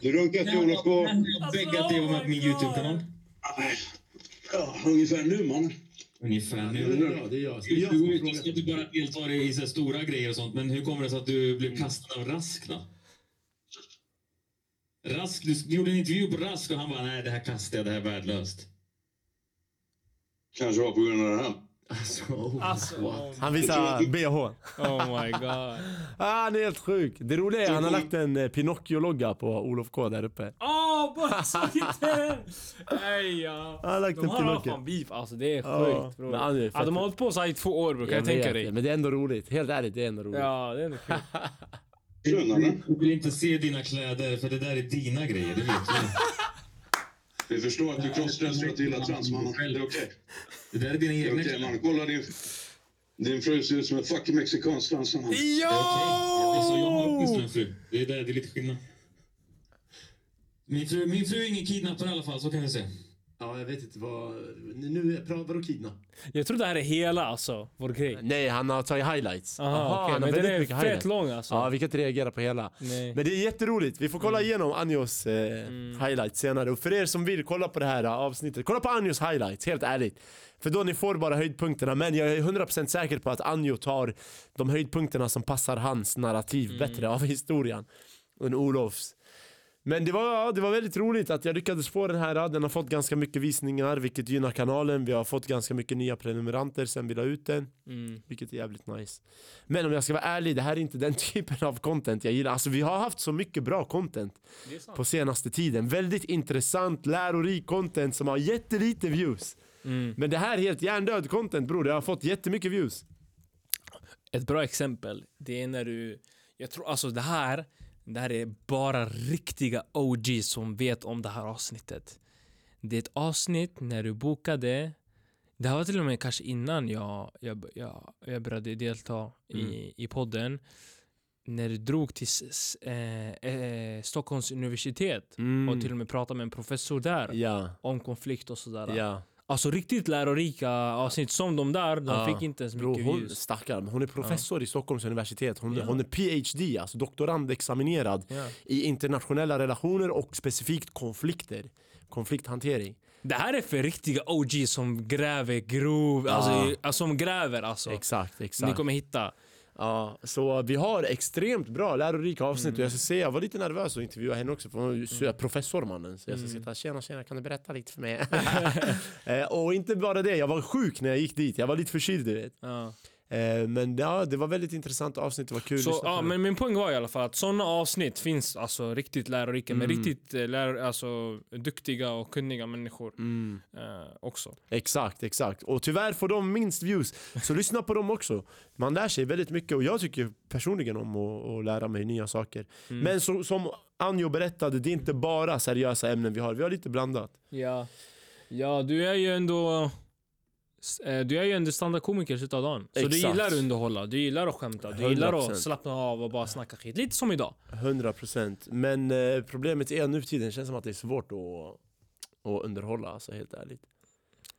Du runkar till Olof det var med på min YouTube-kanal. Ja, ungefär nu man. Ungefär Ja, nu. det är jag, det är jag. Ska jag Du ska du bara delta i så stora grejer och sånt, men hur kommer det sig att du blev kastad av Rask då? Rask, du gjorde en intervju på Rask och han bara nej det här kastar jag, det här är värdelöst. Kanske var på grund av det här. Alltså, oh, Alltså, what? Han visar bh. oh my god. Ah, han är helt sjuk. Det roliga är att han har lagt en eh, Pinocchio-logga på Olof K där uppe. Åh, bara såg inte Nej ja. Han har lagt en De har Pinocchio. fan beef alltså, det är Ja, sjukt bror. men han är Ja, de har hållit på så här i två år bror, kan jag, tänka det, dig. Men det är ändå roligt. Helt ärligt, det är ändå roligt. Ja, det är ändå kul. Jag vill inte se dina kläder för det där är dina grejer, det vet du. Vi förstår att du crossdressar och gillar trans mannen. Det är okej. Det där är dina egna kläder. man. Kolla din... Din fru ser ut som en fucking mexikansk dansare. man. Det är. Så jag har åtminstone en fru. Det är, där, det är lite skillnad. Min fru, min fru är ingen kidnappare i alla fall, så kan vi säga. Ja, jag vet inte vad... Nu, vadå kidnapp? Jag tror det här är hela alltså, vår grej. Nej, han har tagit highlights. Aha, Aha, han har men den är mycket fett highlights. lång alltså. Ja, vi kan inte reagera på hela. Nej. Men det är jätteroligt. Vi får kolla igenom Anjos eh, Mm. highlights senare. Och för er som vill kolla på det här eh, avsnittet, kolla på Anjos highlights, helt ärligt. För då ni får bara höjdpunkterna. Men jag är 100% säker på att Anjo tar de höjdpunkterna som passar hans narrativ Mm. bättre av historien än Olofs. Men det var, det var väldigt roligt att jag lyckades få den här. Den har fått ganska mycket visningar, vilket gynnar kanalen. Vi har fått ganska mycket nya prenumeranter sen vi la ut den. Mm. Vilket är jävligt nice. Men om jag ska vara ärlig, det här är inte den typen av content jag gillar. Alltså vi har haft så mycket bra content på senaste tiden. Väldigt intressant, lärorik content som har jättelite views. Mm. Men det här är helt hjärndöd content bror, det har fått jättemycket views. Ett bra exempel, det är när du... Jag tror alltså det här, det här är bara riktiga OG som vet om det här avsnittet. Det är ett avsnitt när du bokade det här var till och med kanske innan jag, jag, jag, jag började delta i, i podden. När du drog till eh, eh, Stockholms universitet och till och med pratade med en professor där Mm. Ja, om konflikt och sådär. ja. Alltså riktigt lärorika avsnitt som de där, de Ja. fick inte ens Bro, mycket hon, views. stackar, hon är professor i Stockholms universitet. Hon, Ja. hon är PhD, alltså doktorandexaminerad Ja. i internationella relationer och specifikt konflikter. Konflikthantering. Det här är för riktiga OG som gräver grov, Ja. alltså som gräver alltså. Exakt, exakt. Ni kommer hitta. Ja, så vi har extremt bra lärorika avsnitt Mm. och jag ska säga, jag var lite nervös att intervjua henne också för hon är ju så- professormannen. Så jag Mm. ska sitta, tjena tjena kan du berätta lite för mig? Eh, och inte bara det, jag var sjuk när jag gick dit, jag var lite förkyld du vet. Ja. Eh, Men ja, det var väldigt intressant avsnitt, det var kul Så, ja, men min poäng var i alla fall att sådana avsnitt finns alltså riktigt lärorika med Mm. riktigt eh, lär, alltså, duktiga och kunniga människor Mm, eh, också. exakt, exakt. Och tyvärr får de minst views, så lyssna på dem också. Man lär sig väldigt mycket och jag tycker personligen om att, att lära mig nya saker. Mm. Men så, som Anjo berättade, det är inte bara seriösa ämnen vi har, vi har lite blandat. Ja. ja, du är ju ändå du är ju ändå standardkomiker i slutet av dagen. Så du Exakt. gillar att underhålla, du gillar att skämta, du gillar 100%. att slappna av och bara snacka skit. Lite som idag. 100% Men eh, problemet är nu för tiden, det känns som att det är svårt att, att underhålla, alltså helt ärligt.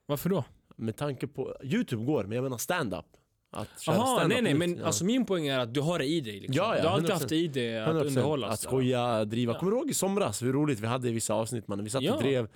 Varför då? Med tanke på, Youtube går, men jag menar stand-up. Att köra Jaha, nej nej men ja. alltså min poäng är att du har det i dig liksom. Ja, ja, du har alltid 100%. haft det i dig att 100%. underhålla. Att skoja, driva. Ja. Kommer du ihåg i somras hur roligt vi hade i vissa avsnitt mannen? Vi satt och drev.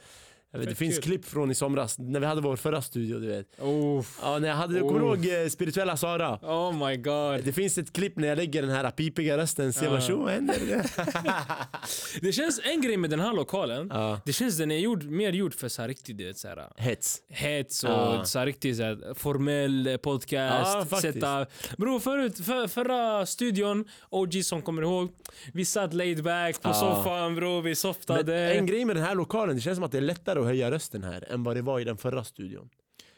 Jag vet, det Fett finns kul. klipp från i somras, när vi hade vår förra studio du vet. Oh, Ja, när jag hade, kommer du ihåg eh, spirituella Sara? oh my god. Det finns ett klipp när jag lägger den här pipiga rösten, ser tjo vad händer? Det känns en grej med den här lokalen. ja. Det känns den är gjord, mer gjord för så här riktigt du vet, så här, Hets. hets och Ja. så här, riktigt så här, formell podcast. Ja, faktiskt. sätta... Bro, förut, för, förra studion, OG som kommer ihåg, vi satt laid back på Ja. soffan bro, vi Men softade. en grej med den här lokalen, det känns som att det är lättare att höja rösten här än vad det var i den förra studion.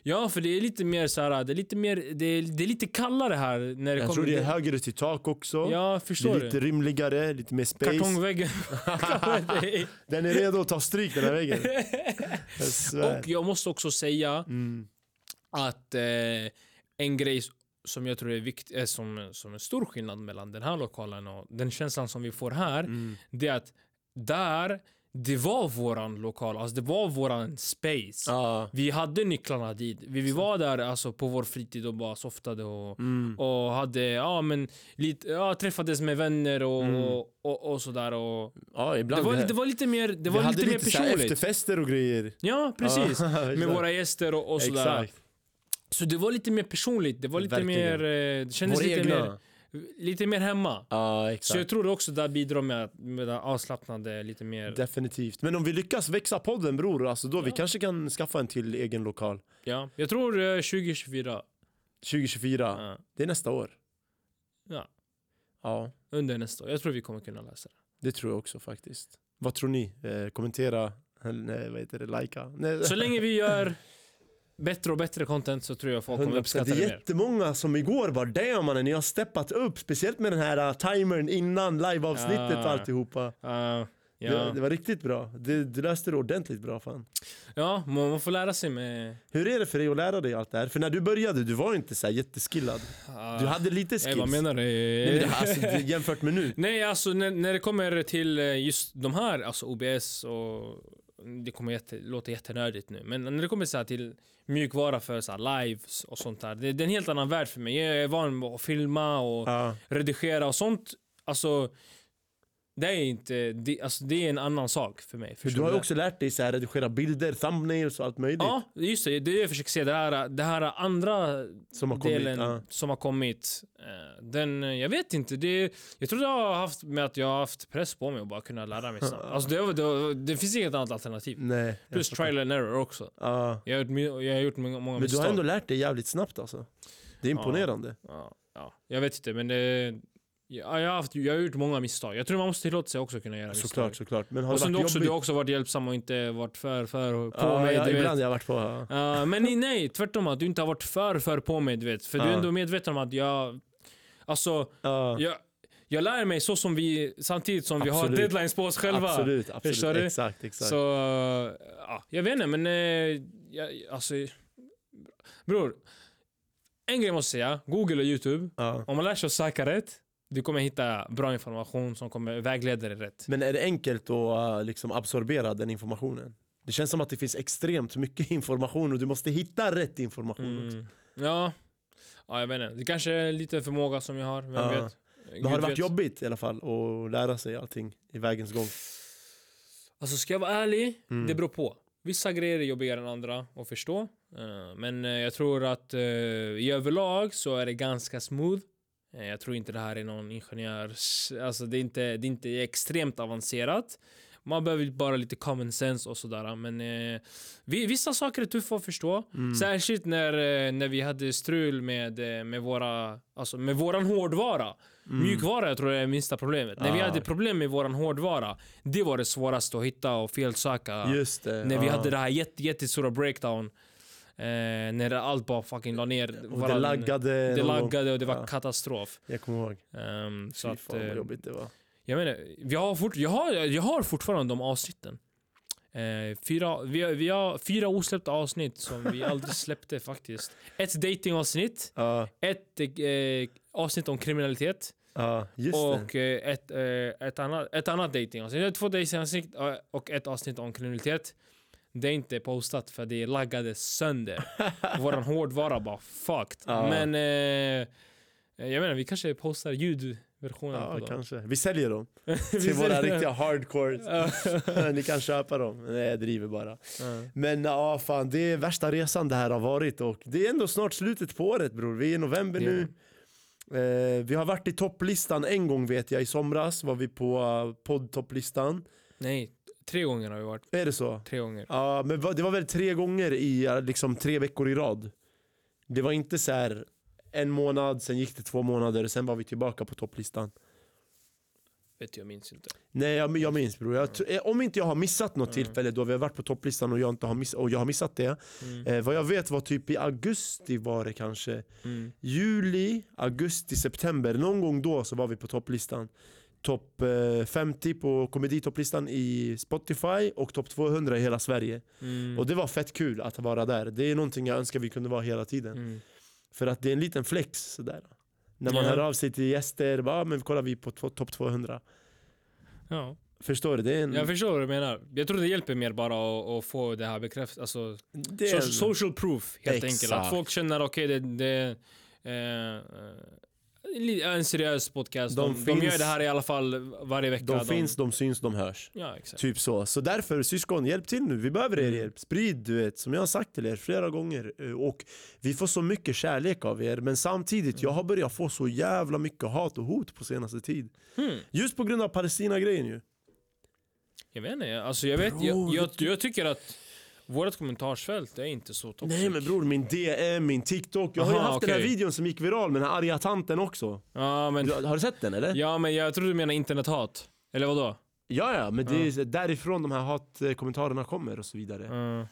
Ja, för det är lite mer så här, det är lite mer, det är, det är lite kallare här när det Jag kommer tror det är högre till tak också. Ja, det förstår är lite du? rymligare, lite mer space. Kartongväggen. Den är redo att ta stryk den här väggen. Jag svär. Och jag måste också säga Mm. att eh, en grej som jag tror är viktig, är som, som en stor skillnad mellan den här lokalen och den känslan som vi får här, Mm. det är att där, det var våran lokal, alltså det var våran space. Ja. Vi hade nycklarna dit. Vi, vi var där alltså på vår fritid och bara softade och, Mm. och hade, ja men lite, ja, träffades med vänner och, Mm. och, och, och sådär och ja, det ibland. var, vi- det var lite mer, det vi var hade lite mer här personligt. efterfester och grejer. Ja, precis. Ja, Med våra gäster och, och sådär. Exakt. Så det var lite mer personligt, det var lite Verkligen. mer, eh, det kändes Vår lite egna. mer, lite mer hemma. Ja, Så exakt. jag tror det också där bidrar med, att- med det avslappnade, lite mer, Definitivt. Men om vi lyckas växa podden bror, alltså då vi Ja. kanske kan skaffa en till egen lokal. ja. Jag tror eh, 2024. 2024. Ja. Det är nästa år. Ja. Ja, Under nästa år. Jag tror vi kommer kunna läsa det. det tror jag också faktiskt. Vad tror ni? Eh, kommentera, eller vad heter det, likea? Nej, Så länge vi gör bättre och bättre content så tror jag folk kommer 100%. uppskatta Det är det mer. jättemånga som igår bara damn mannen, ni har steppat upp. Speciellt med den här uh, timern innan liveavsnittet och Ja. alltihopa. Uh, Det, ja. det var riktigt bra. Du, du löste det ordentligt bra fan. ja, man man får lära sig med... Hur är det för dig att lära dig allt det här? För när du började, du var inte så jätteskillad. Uh, Du hade lite skills. Nej, vad menar du? Nej, men det alltså, det- jämfört med nu. Nej, alltså när, när det kommer till eh, just de här, alltså OBS och det kommer jätte, låta jättenördigt nu, men när det kommer så till mjukvara för så lives och sånt där. Det, det är en helt annan värld för mig. Jag är van att filma och Ja. redigera och sånt. Alltså, det är inte, det, alltså, det är en annan sak för mig. Men Förstår du har ju också lärt dig så här, redigera bilder, thumbnails och allt möjligt. Ja, just det. Det är det jag försöker se. Det här, det här andra Som har kommit. delen Ja. som har kommit. eh, Den, eh, jag vet inte. Det, jag tror det har haft med att jag har haft press på mig att bara kunna lära mig snabbt. Alltså det, det, det finns inget annat alternativ. Nej. Plus trial and error också. Ja. Jag har gjort, jag har gjort många, många Men du misstag. har ändå lärt dig jävligt snabbt alltså. Det är imponerande. ja, ja, jag vet inte, men det, ja, jag, har haft, jag har gjort många misstag. Jag tror man måste tillåta sig också kunna göra misstag. Såklart, såklart. Men har Och sen du också, du har också varit hjälpsam och inte varit för, för på ja, mig. ja, du vet. ibland har jag varit på. Ja. Ja, men nej, tvärtom att du inte har varit för för på mig, du vet. För du är Ja. ändå medveten om att jag... Alltså, Ja. jag, jag lär mig så som vi, samtidigt som vi har Absolut. deadlines på oss själva. Absolut, absolut. Förstår du? Exakt, exakt. Så, ja, jag vet inte, men... Eh, jag, alltså... Bror, en grej måste jag säga. Google och YouTube. ja. Om man lär sig att söka rätt, du kommer hitta bra information som kommer vägleda dig rätt. Men är det enkelt att uh, liksom absorbera den informationen? Det känns som att det finns extremt mycket information och du måste hitta rätt information också. Mm. Ja. ja, jag vet inte. Det kanske är lite förmåga som jag har, vem Ja. vet. Men har det varit vet. jobbigt i alla fall att lära sig allting i vägens gång? Alltså ska jag vara ärlig, Mm. det beror på. Vissa grejer är jobbigare än andra att förstå. Eh, men eh, jag tror att eh, i överlag så är det ganska smooth. Eh, jag tror inte det här är någon ingenjörs... Alltså det är inte, det är inte extremt avancerat. Man behöver bara lite common sense och sådär. Men eh, vi, vissa saker är tuffa att förstå. Mm. Särskilt när, eh, när vi hade strul med, eh, med, våra, alltså med våran hårdvara. Mjukvara jag tror jag är minsta problemet. När vi Ah. hade problem med våran hårdvara, det var det svåraste att hitta och felsöka. Just det. När vi ja. hade det här jätte, jättestora breakdown. Eh, när allt bara fucking la ner. Och det laggade. det laggade och det var Ja. katastrof. Jag kommer ihåg. Så Fy att, fan vad eh, jobbigt det var. jag menar, vi har fort, jag, har, jag har fortfarande de avsnitten. Eh, fyra, vi, har, vi har fyra osläppta avsnitt som vi aldrig släppte faktiskt. Ett datingavsnitt, Ja, ett eh, avsnitt om kriminalitet ja, just det. och eh, ett, eh, ett, annat, ett annat datingavsnitt. Två datingavsnitt och ett avsnitt om kriminalitet. Det är inte postat för det laggade sönder. Våran hårdvara bara fucked. Ja. Men eh, jag menar, vi kanske postar ljudversionen Ja, på dem. kanske. Vi säljer dem Vi till våra riktiga hardcore. Ni kan köpa dem. Nej, jag driver bara. Ja. Men ja, fan, det är värsta resan det här har varit och det är ändå snart slutet på året bror. Vi är i november är nu. Eh, vi har varit i topplistan en gång vet jag, i somras var vi på uh, poddtopplistan. Nej, tre gånger har vi varit. Är det så? Tre gånger. Ja, men va- det var väl tre gånger i uh, liksom tre veckor i rad. Det var inte så här en månad, sen gick det två månader, sen var vi tillbaka på topplistan. Vet jag minns inte. Nej jag, jag minns bror, jag, tr- eh, om inte jag har missat något Mm. tillfälle då vi har varit på topplistan och jag, inte har, miss, och jag har missat det. Mm. Eh, vad jag vet var typ i augusti var det kanske. Mm. Juli, augusti, september. Någon gång då så var vi på topplistan. Topp eh, 50 på komeditopplistan i Spotify och topp 200 i hela Sverige. Mm. Och det var fett kul att vara där. Det är någonting jag önskar vi kunde vara hela tiden. Mm. För att det är en liten flex sådär. När man Ja. hör av sig till gäster, bara, ah, men kollar vi på topp 200. Ja. Förstår du? Det en... Jag förstår vad du menar. Jag tror det hjälper mer bara att, få det här bekräftat. Alltså, en... social proof helt Exakt. enkelt. Att folk känner okej det, det eh, eh, en seriös podcast. De De, de, finns- gör det här i alla fall varje vecka. De finns, de syns, de hörs. Ja, exakt. Typ så. Så därför syskon, hjälp till nu. Vi behöver er Mm. hjälp. Sprid, du vet, som jag har sagt till er flera gånger. Eh, Och vi får så mycket kärlek av er. Men samtidigt, jag har börjat få så jävla mycket hat och hot på senaste tid. Hmm. Just på grund av Palestina-grejen ju. Jag vet inte. Alltså, jag, vet, jag, Bror, jag, jag tycker att vårt kommentarsfält är inte så toxic. Nej men bror, min DM, min TikTok. Jag har ju haft den här okej. videon som gick viral med den här arga tanten också. Ja, men, Du, har du sett den eller? ja, men jag tror du menar internethat. Eller vadå? Ja, ja, men det är därifrån de här hatkommentarerna kommer och så vidare. Eh,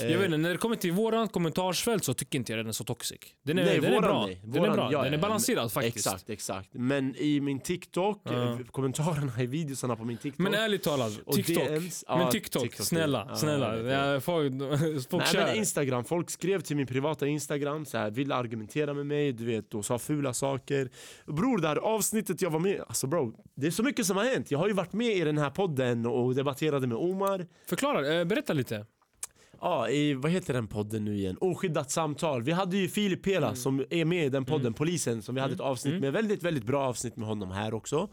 Jag vet inte, när det kommer till våran kommentarsfält så tycker inte jag den är så toxic. Den är, Nej, den är våran bra. nej. Den är Våran, bra. ja, den är balanserad faktiskt. Exakt, exakt. Men i min TikTok, eh, kommentarerna i videosarna på min TikTok. Men ärligt talat, TikTok. DMs, men TikTok, TikTok, snälla, ja, snälla. Ja, folk folk Nej, kör. men Instagram, folk skrev till min privata Instagram så här, ville argumentera med mig, du vet, och sa fula saker. Bror, det här avsnittet jag var med alltså bro, det är så mycket som har hänt. Jag har ju varit med i den här podden och debatterade med Omar. Förklara, eh, berätta lite. Ja, i, vad heter den podden nu igen? Oskyddat samtal. Vi hade ju Filip Pela Mm. som är med i den podden, polisen, som vi hade ett avsnitt med. Väldigt, väldigt bra avsnitt med honom här också.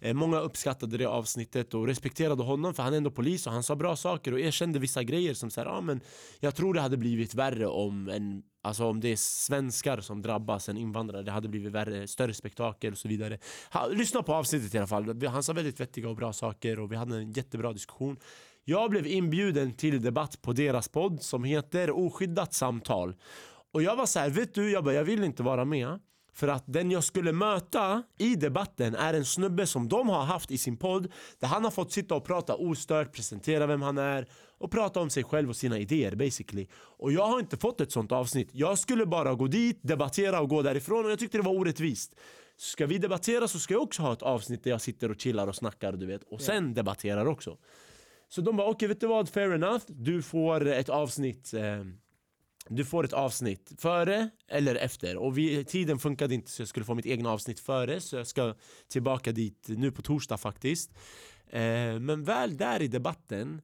Eh, många uppskattade det avsnittet och respekterade honom för han är ändå polis och han sa bra saker och erkände vissa grejer som så här, ja men jag tror det hade blivit värre om en Alltså om det är svenskar som drabbas än invandrare, det hade blivit värre, större spektakel och så vidare. Ha, lyssna på avsnittet i alla fall. Han sa väldigt vettiga och bra saker och vi hade en jättebra diskussion. Jag blev inbjuden till debatt på deras podd som heter Oskyddat samtal. Och jag var så här, vet du, jag, bara, jag vill inte vara med. För att den jag skulle möta i debatten är en snubbe som de har haft i sin podd där han har fått sitta och prata ostört, presentera vem han är och prata om sig själv och sina idéer basically. Och jag har inte fått ett sånt avsnitt. Jag skulle bara gå dit, debattera och gå därifrån och jag tyckte det var orättvist. Ska vi debattera så ska jag också ha ett avsnitt där jag sitter och chillar och snackar du vet och sen debatterar också. Så de bara okej vet du vad, fair enough. Du får ett avsnitt eh, du får ett avsnitt före eller efter och vi, tiden funkade inte så jag skulle få mitt egna avsnitt före så jag ska tillbaka dit nu på torsdag faktiskt. Eh, men väl där i debatten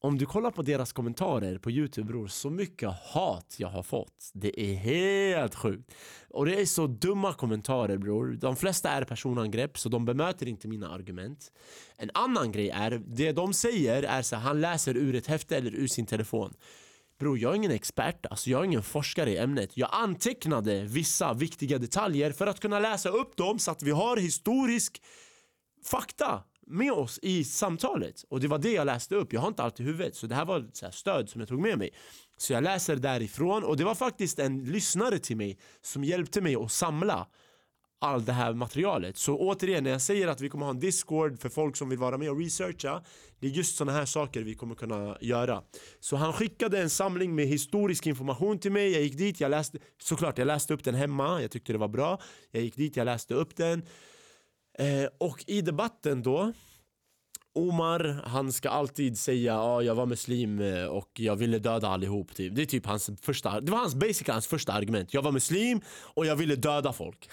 om du kollar på deras kommentarer på Youtube bror, så mycket hat jag har fått. Det är helt sjukt. Och det är så dumma kommentarer bror. De flesta är personangrepp så de bemöter inte mina argument. En annan grej är, det de säger är så han läser ur ett häfte eller ur sin telefon. Bror, jag är ingen expert, alltså jag är ingen forskare i ämnet. Jag antecknade vissa viktiga detaljer för att kunna läsa upp dem så att vi har historisk fakta med oss i samtalet. Och det var det jag läste upp. Jag har inte allt i huvudet. Så det här var ett så här stöd som jag tog med mig. Så jag läser därifrån och det var faktiskt en lyssnare till mig som hjälpte mig att samla all det här materialet. Så återigen, när jag säger att vi kommer ha en discord för folk som vill vara med och researcha Det är just sådana här saker vi kommer kunna göra Så han skickade en samling med historisk information till mig Jag gick dit, jag läste Såklart, jag läste upp den hemma, jag tyckte det var bra Jag gick dit, jag läste upp den eh, Och i debatten då Omar, han ska alltid säga ja, jag var muslim eh, och jag ville döda allihop. Typ. Det är typ hans första, det var hans basically hans första argument. Jag var muslim och jag ville döda folk.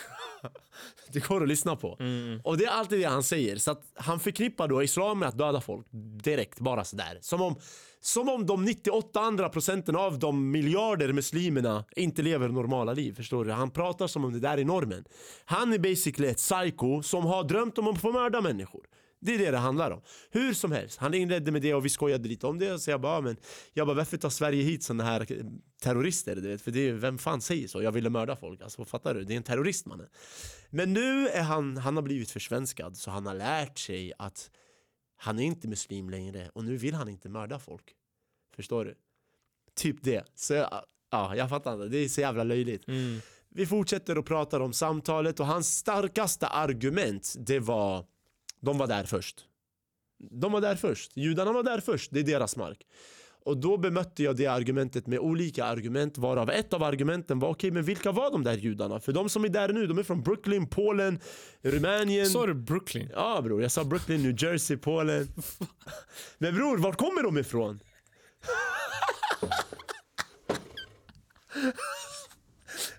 det går att lyssna på. Och det är alltid det han säger. Så att han förknippar då islam med att döda folk direkt, bara sådär. Som om, som om de 98 andra procenten av de miljarder muslimerna inte lever normala liv. Förstår du? Han pratar som om det där är normen. Han är basically ett psycho som har drömt om att få mörda människor. Det är det det handlar om. Hur som helst, han inledde med det och vi skojade lite om det. Så jag bara, men, jag bara varför tar Sverige hit såna här terrorister? Du vet? För det är, vem fan säger så? Jag ville mörda folk. Alltså, fattar du? Det är en terrorist mannen. Men nu är han, han har blivit försvenskad så han har lärt sig att han är inte muslim längre och nu vill han inte mörda folk. Förstår du? Typ det. Så jag, ja, jag fattar inte. Det är så jävla löjligt. Mm. Vi fortsätter och pratar om samtalet och hans starkaste argument det var de var där först. De var där först. Judarna var där först. Det är deras mark. Och då bemötte jag det argumentet med olika argument varav ett av argumenten var okej men vilka var de där judarna? För de som är där nu, de är från Brooklyn, Polen, Rumänien. Sa du Brooklyn? Ja bror, jag sa Brooklyn, New Jersey, Polen. Men bror, vart kommer de ifrån?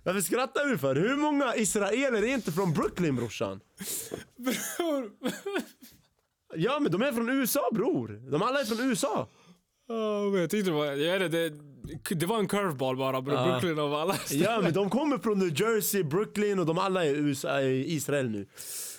Varför skrattar du för? Hur många israeler är inte från Brooklyn brorsan? Ja men de är från USA bror. De alla är från USA. Oh, men jag tyckte det var, jag vet inte, det, det var en curveball bara bro. Brooklyn av alla Ja men de kommer från New Jersey, Brooklyn och de alla är USA, Israel nu.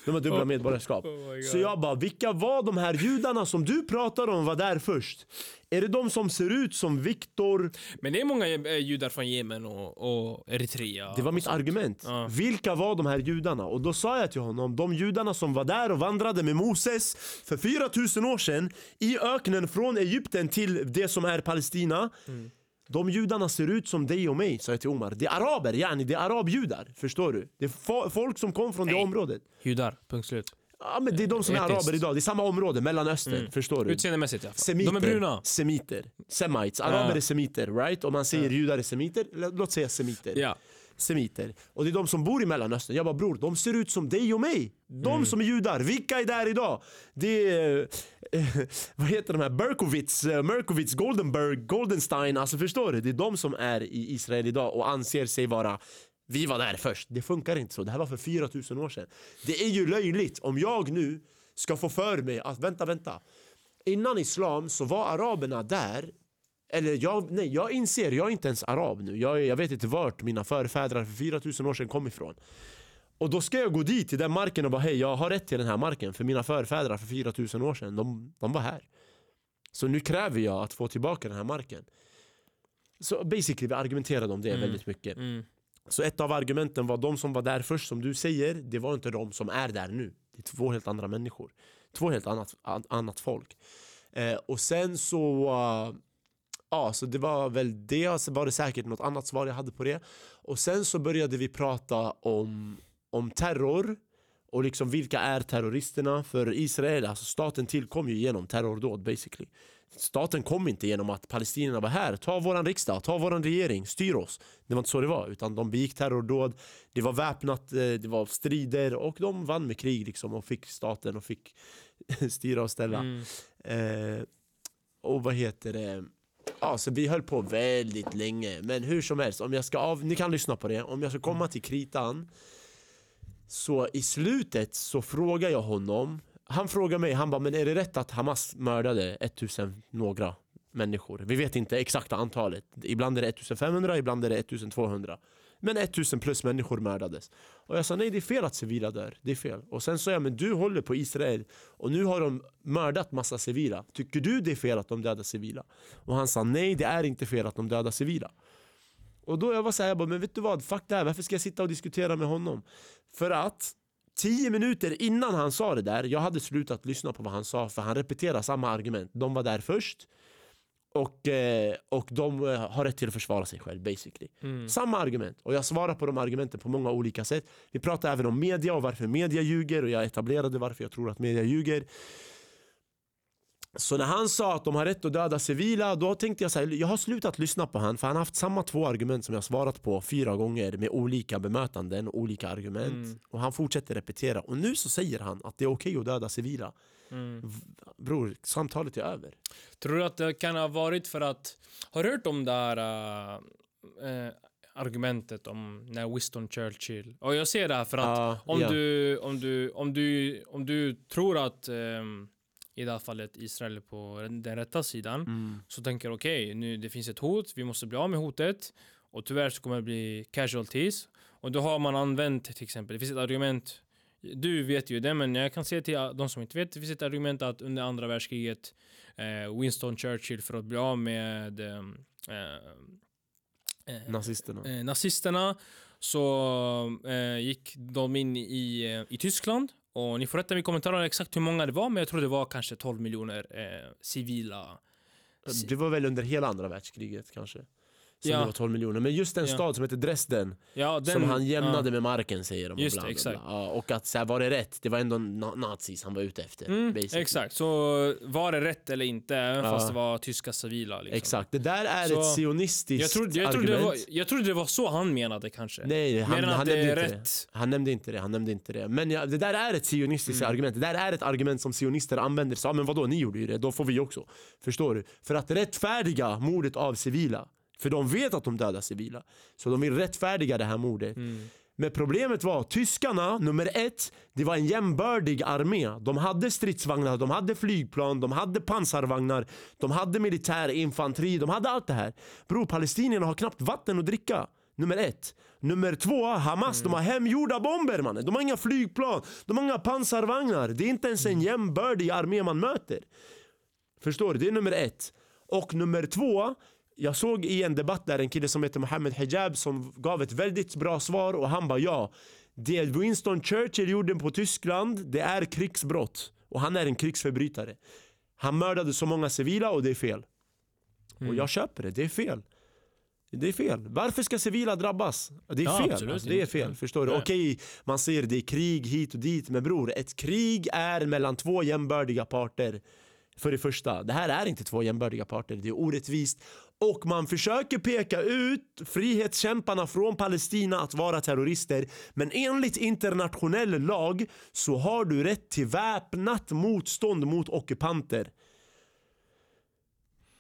De har dubbla medborgarskap. Oh my God. Så jag bara, vilka var de här judarna som du pratar om var där först? Är det de som ser ut som Viktor? Men det är många eh, judar från Jemen och, och Eritrea. Det var mitt argument. Ja. Vilka var de här judarna? Och då sa jag till honom, de judarna som var där och vandrade med Moses för 4000 år sedan i öknen från Egypten till det som är Palestina. De judarna ser ut som dig och mig, sa jag till Omar. Det är araber, yani, det är arabjudar. Förstår du? Det är fo- folk som kom från det Nej. området. Judar, punkt slut. Ja, men det är de som är araber idag, det är samma område, Mellanöstern. Mm. Förstår du? Utseendemässigt i alla fall. Semiter, De är bruna. semiter, semites, araber Ja. är semiter, right? Om man säger judar är semiter, låt säga semiter. Ja. Semiter. Och det är de som bor i Mellanöstern. Jag bara bror, de ser ut som dig och mig. De Mm. som är judar, vilka är där idag? Det är, eh, vad heter de här, Berkowitz, eh, Merkowitz, Goldenberg, Goldenstein. Alltså förstår du? Det är de som är i Israel idag och anser sig vara vi var där först. Det funkar inte så. Det här var för 4000 år sedan. Det är ju löjligt om jag nu ska få för mig att vänta, vänta. Innan islam så var araberna där eller jag, nej, jag inser, jag är inte ens arab nu. Jag, jag vet inte vart mina förfäder för 4000 år sedan kom ifrån. Och då ska jag gå dit till den marken och bara hej, jag har rätt till den här marken. För mina förfäder för 4000 år sedan, de, de var här. Så nu kräver jag att få tillbaka den här marken. Så basically, vi argumenterade om det Mm. väldigt mycket. Mm. Så ett av argumenten var de som var där först, som du säger, det var inte de som är där nu. Det är två helt andra människor. Två helt annat, an, annat folk. Eh, och sen så, uh, ja, så det var väl det, så var det säkert något annat svar jag hade på det. Och sen så började vi prata om, om terror och liksom vilka är terroristerna? För Israel, alltså staten tillkom ju genom terrordåd basically. Staten kom inte genom att palestinierna var här, ta våran riksdag, ta våran regering, styr oss. Det var inte så det var, utan de begick terrordåd, det var väpnat, eh, det var strider och de vann med krig liksom och fick staten och fick styra och ställa. Mm. Eh, och vad heter det? Ja, så vi höll på väldigt länge. Men hur som helst, om jag ska av, ni kan lyssna på det. Om jag ska komma till kritan. Så i slutet så frågar jag honom. Han frågar mig, han bara, men är det rätt att Hamas mördade 1000 några människor? Vi vet inte exakta antalet. Ibland är det 1500, ibland är det 1200. Men 1000 plus människor mördades. Och jag sa nej det är fel att civila dör. Det är fel. Och sen sa jag men du håller på Israel och nu har de mördat massa civila. Tycker du det är fel att de dödar civila? Och han sa nej det är inte fel att de dödar civila. Och då jag var såhär, jag bara, men vet du vad? Fuck det här. Varför ska jag sitta och diskutera med honom? För att tio minuter innan han sa det där, jag hade slutat lyssna på vad han sa för han repeterar samma argument. De var där först och, eh, och de eh, har rätt till att försvara sig själv basically. Mm. Samma argument. Och jag svarar på de argumenten på många olika sätt. Vi pratar även om media och varför media ljuger och jag etablerade varför jag tror att media ljuger. Så när han sa att de har rätt att döda civila, då tänkte jag så här, jag har slutat lyssna på han för han har haft samma två argument som jag svarat på fyra gånger med olika bemötanden och olika argument. Mm. Och han fortsätter repetera. Och nu så säger han att det är okej att döda civila. Mm. Bror, samtalet är över. Tror du att det kan ha varit för att... Har du hört om det här äh, äh, argumentet om när Winston Churchill... Och jag ser det här för att Ja, om, ja. du, om, du, om, du, om du tror att ehm, i det här fallet Israel är på den, rätta sidan Mm. så tänker okej, nu det finns ett hot, vi måste bli av med hotet och tyvärr så kommer det bli casualties och då har man använt till exempel, det finns ett argument du vet ju det, men jag kan säga till de som inte vet, det finns ett argument att under andra världskriget eh, Winston Churchill för att bli av med ehm, eh, eh, Nazisterna. eh, nazisterna så eh, gick de in i, eh, i Tyskland och ni får rätta mig i kommentarerna exakt hur många det var men jag tror det var kanske 12 miljoner eh, civila Det var väl under hela andra världskriget kanske. Som Ja. det var 12 miljoner. Men just en Ja. stad som heter Dresden, ja, den, som han jämnade ja. med marken säger de. och Just bla, det, bla, exakt. bla. Ja, och att så här, var det rätt? Det var ändå na- nazis han var ute efter. Mm, exakt, så var det rätt eller inte även fast det var tyska civila liksom. Exakt, det där är Så- ett sionistiskt Jag trodde, jag, trodde argument. var, jag trodde det var så han menade kanske. Nej, han, han, det nämnde inte rätt. det. han nämnde inte det. Han nämnde inte det. Men ja, det där är ett sionistiskt Mm. argument. Det där är ett argument som sionister använder. Så, ah, men vadå, ni gjorde ju det, då får vi också. Förstår du? För att rättfärdiga mordet av civila. För de vet att de dödar civila. Så de vill rättfärdiga det här mordet. Mm. Men problemet var tyskarna, nummer ett, det var en jämbördig armé. De hade stridsvagnar, de hade flygplan, de hade pansarvagnar, de hade militär, infanteri, de hade allt det här. Bror, palestinierna har knappt vatten att dricka. Nummer ett. Nummer två, Hamas, de har hemgjorda bomber mannen. De har inga flygplan, de har inga pansarvagnar. Det är inte ens en jämbördig armé man möter. Förstår du? Det är nummer ett. Och nummer två, jag såg i en debatt där en kille som heter Mohammed Hijab som gav ett väldigt bra svar och han bara ja. Det Winston Churchill gjorde på Tyskland, det är krigsbrott. Och han är en krigsförbrytare. Han mördade så många civila och det är fel. Och jag köper det, det är fel. Det är fel. Varför ska civila drabbas? Det är Ja, fel. absolut alltså, det är fel. Förstår du? Nej. Okej, man säger det är krig hit och dit. Men bror, ett krig är mellan två jämbördiga parter. För det första, det här är inte två jämbördiga parter. Det är orättvist. Och man försöker peka ut frihetskämparna från Palestina att vara terrorister. Men enligt internationell lag så har du rätt till väpnat motstånd mot ockupanter.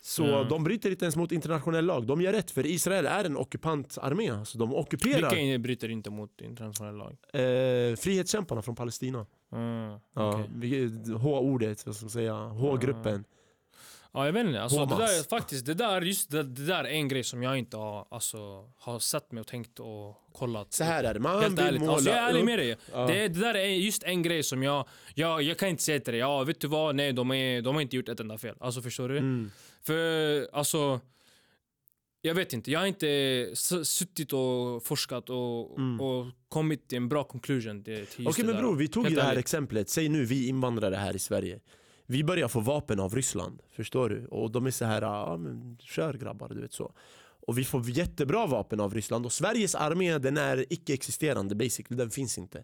Så Mm. de bryter inte ens mot internationell lag. De gör rätt för Israel är en ockupantarmé. Alltså de ockuperar Vilka bryter inte mot internationell lag? eh, frihetskämparna från Palestina. Mm, Ja, okej. vi- H-ordet, vad ska man säga, H-gruppen. Ja, jag vet inte. Alltså, det där, faktiskt, det där, just det, det där är en grej som jag inte har, alltså, har sett mig och tänkt och kollat. Så här är det, man Helt vill ärligt. måla Alltså, jag är ärlig med dig. Ja. Det, det där är just en grej som jag, jag... Jag kan inte säga till dig, ja vet du vad, nej de, är, de har inte gjort ett enda fel. Alltså förstår du? Mm. För alltså... Jag vet inte, jag har inte suttit och forskat och, Mm. och kommit till en bra conclusion till, just Okej men bror, vi tog ju det här ärligt. exemplet. Säg nu vi invandrare här i Sverige. Vi börjar få vapen av Ryssland, förstår du? Och de är så här, ja men kör grabbar, du vet så. Och vi får jättebra vapen av Ryssland och Sveriges armé den är icke-existerande basically, den finns inte.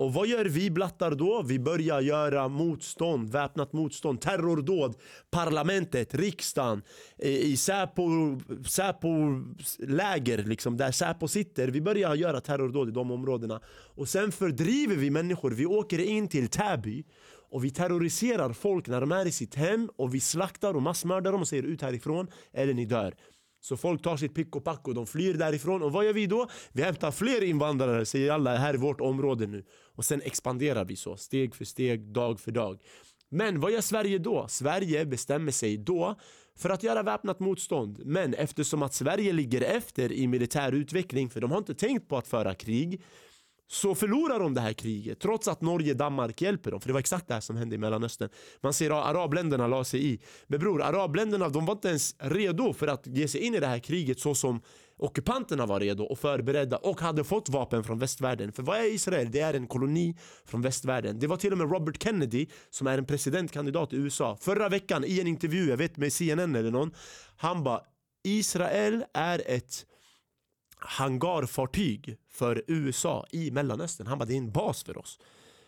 Och vad gör vi blattar då? Vi börjar göra motstånd, väpnat motstånd, terrordåd, parlamentet, riksdagen, i Säpo, Säpo-läger liksom, där Säpo sitter. Vi börjar göra terrordåd i de områdena. Och sen fördriver vi människor, vi åker in till Täby och vi terroriserar folk när de är i sitt hem och vi slaktar och massmördar dem och säger ut härifrån eller ni dör. Så folk tar sitt pick och pack och de flyr därifrån. Och vad gör vi då? Vi hämtar fler invandrare, säger alla, här i vårt område nu. Och sen expanderar vi så, steg för steg, dag för dag. Men vad gör Sverige då? Sverige bestämmer sig då för att göra väpnat motstånd. Men eftersom att Sverige ligger efter i militär utveckling, för de har inte tänkt på att föra krig, så förlorar de det här kriget trots att Norge och Danmark hjälper dem. För det var exakt det här som hände i Mellanöstern. Man ser att arabländerna la sig i. Men bror, arabländerna de var inte ens redo för att ge sig in i det här kriget så som ockupanterna var redo och förberedda och hade fått vapen från västvärlden. För vad är Israel? Det är en koloni från västvärlden. Det var till och med Robert Kennedy som är en presidentkandidat i USA. Förra veckan i en intervju, jag vet med CNN eller någon, han bara Israel är ett hangarfartyg för USA i Mellanöstern. Han bara, det är en bas för oss.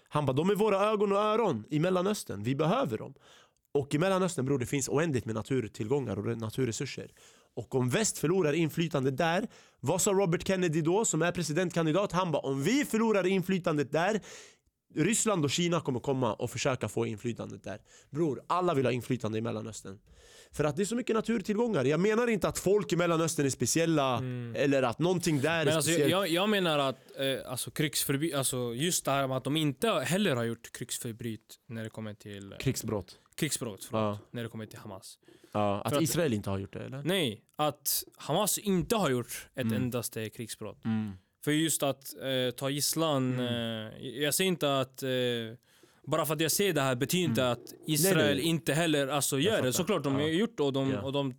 Han bara, de är våra ögon och öron i Mellanöstern. Vi behöver dem. Och i Mellanöstern bror, det finns oändligt med naturtillgångar och naturresurser. Och om väst förlorar inflytande där, vad sa Robert Kennedy då som är presidentkandidat? Han bara, om vi förlorar inflytandet där Ryssland och Kina kommer komma och försöka få inflytandet där. Bror, alla vill ha inflytande i Mellanöstern. För att det är så mycket naturtillgångar. Jag menar inte att folk i Mellanöstern är speciella eller att någonting där är Mm. Men alltså, speciellt. jag, jag menar att eh, alltså, krigsförby- alltså, just det här med att de inte heller har gjort krigsförbryt när det kommer till eh, Krigsbrott. krigsbrott, förlåt, Ja. när det kommer till Hamas. Ja, att, att- Israel inte har gjort det eller? Nej, att Hamas inte har gjort ett Mm. endaste krigsbrott. Mm. För just att eh, ta gisslan, eh, jag säger inte att eh, bara för att jag säger det här betyder inte att Israel Mm. Nej, nej. inte heller alltså, gör det. Såklart de har Ja. gjort det och de, Ja. och de,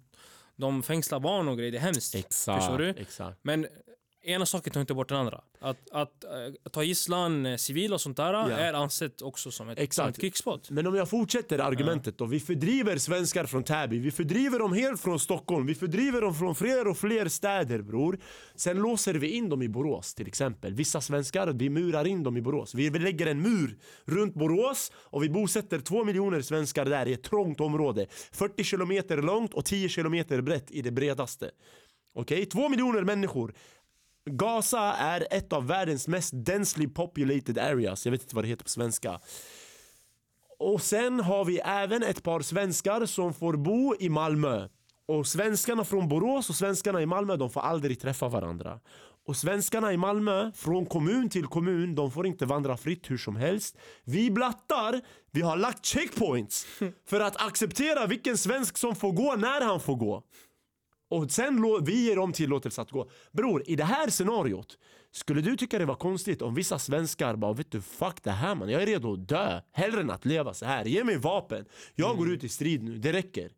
de fängslar barn och grejer, det är hemskt. Exakt. Förstår du? Exakt. Men ena saken tar inte bort den andra. Att, att, eh, ta gisslan eh, civila och sånt där är ansett också som ett, Exakt. krigsbrott. Men om jag fortsätter argumentet då. Vi fördriver svenskar från Täby. Vi fördriver dem helt från Stockholm. Vi fördriver dem från fler och fler städer bror. Sen låser vi in dem i Borås till exempel. Vissa svenskar, vi murar in dem i Borås. Vi lägger en mur runt Borås och vi bosätter två miljoner svenskar där i ett trångt område. 40 kilometer långt och 10 kilometer brett i det bredaste. Okej? Två miljoner människor. Gaza är ett av världens mest densely populated areas. Jag vet inte vad det heter på svenska. Och sen har vi även ett par svenskar som får bo i Malmö. Och svenskarna från Borås och svenskarna i Malmö de får aldrig träffa varandra. Och svenskarna i Malmö, från kommun till kommun, de får inte vandra fritt hur som helst. Vi blattar, vi har lagt checkpoints för att acceptera vilken svensk som får gå när han får gå. Och sen vi ger dem tillåtelse att gå. Bror, i det här scenariot skulle du tycka det var konstigt om vissa svenskar bara vet du fuck det här man, jag är redo att dö. Hellre än att leva så här. Ge mig vapen. Jag går ut i strid nu, det räcker.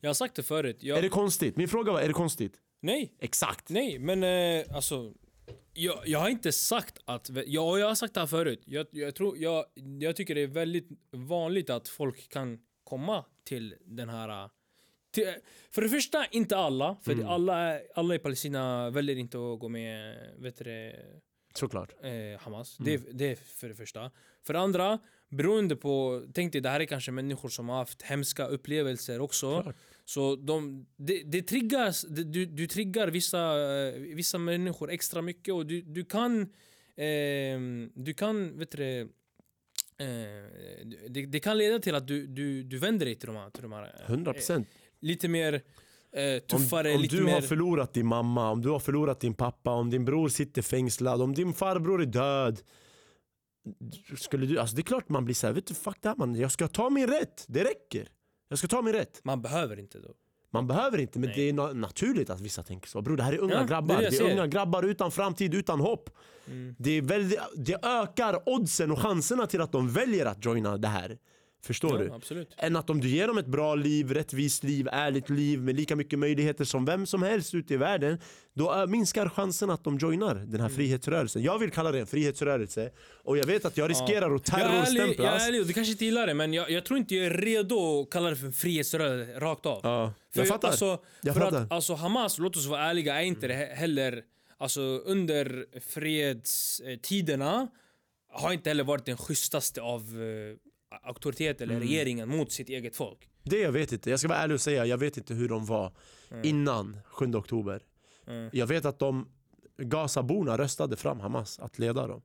Jag har sagt det förut. Jag, Är det konstigt? Min fråga var, är det konstigt? Nej, Exakt. nej, men eh, alltså. Jag, jag har inte sagt att... Ja, jag har sagt det här förut. Jag, jag, tror, jag, jag tycker det är väldigt vanligt att folk kan komma till den här... Till- För det första, inte alla. För Mm. alla, alla i Palestina väljer inte att gå med vet du, Såklart. eh, Hamas. Mm. Det, det är för det första. För det andra, beroende på... Tänk dig, det här är kanske människor som har haft hemska upplevelser också. Klart. Så de, det, det triggas, det, du, du triggar vissa, eh, vissa människor extra mycket och du, du kan... ehm, du kan, vet du det, eh, det, det kan leda till att du, du, du vänder dig till de här, till de här eh, 100 procent. Lite mer eh, Om, tuffare, om lite du mer... har förlorat din mamma, om du har förlorat din pappa, om din bror sitter fängslad, om din farbror är död. Skulle du, alltså det är klart man blir såhär, vet du fuck det här man, jag ska ta min rätt, det räcker. Jag ska ta min rätt. Man behöver inte då. Man behöver inte, men Nej. det är na- naturligt att vissa tänker så. Bror det här är unga Ja, det är grabbar, det det jag är, unga grabbar utan framtid, utan hopp. Mm. Det, är väldigt, det ökar oddsen och chanserna till att de väljer att joina det här. Förstår du? Ja, absolut. än att om du ger dem ett bra liv, rättvist liv, ärligt liv med lika mycket möjligheter som vem som helst ute i världen då äh, minskar chansen att de joinar den Mm. här frihetsrörelsen. Jag vill kalla det en frihetsrörelse och jag vet att jag riskerar att Jag är ärlig, jag är terrorstämplas. du kanske inte gillar det men jag, jag tror inte jag är redo att kalla det för en frihetsrörelse rakt av. Ja, För jag fattar. Alltså, Jag för fattar. att alltså, Hamas, låt oss vara ärliga, är inte he- heller... Alltså under fredstiderna har inte heller varit den schysstaste av uh, auktoritet eller Mm. regeringen mot sitt eget folk. Det jag vet inte. Jag ska vara ärlig och säga, jag vet inte hur de var innan 7 oktober. Mm. Jag vet att de Gazaborna röstade fram Hamas att leda dem.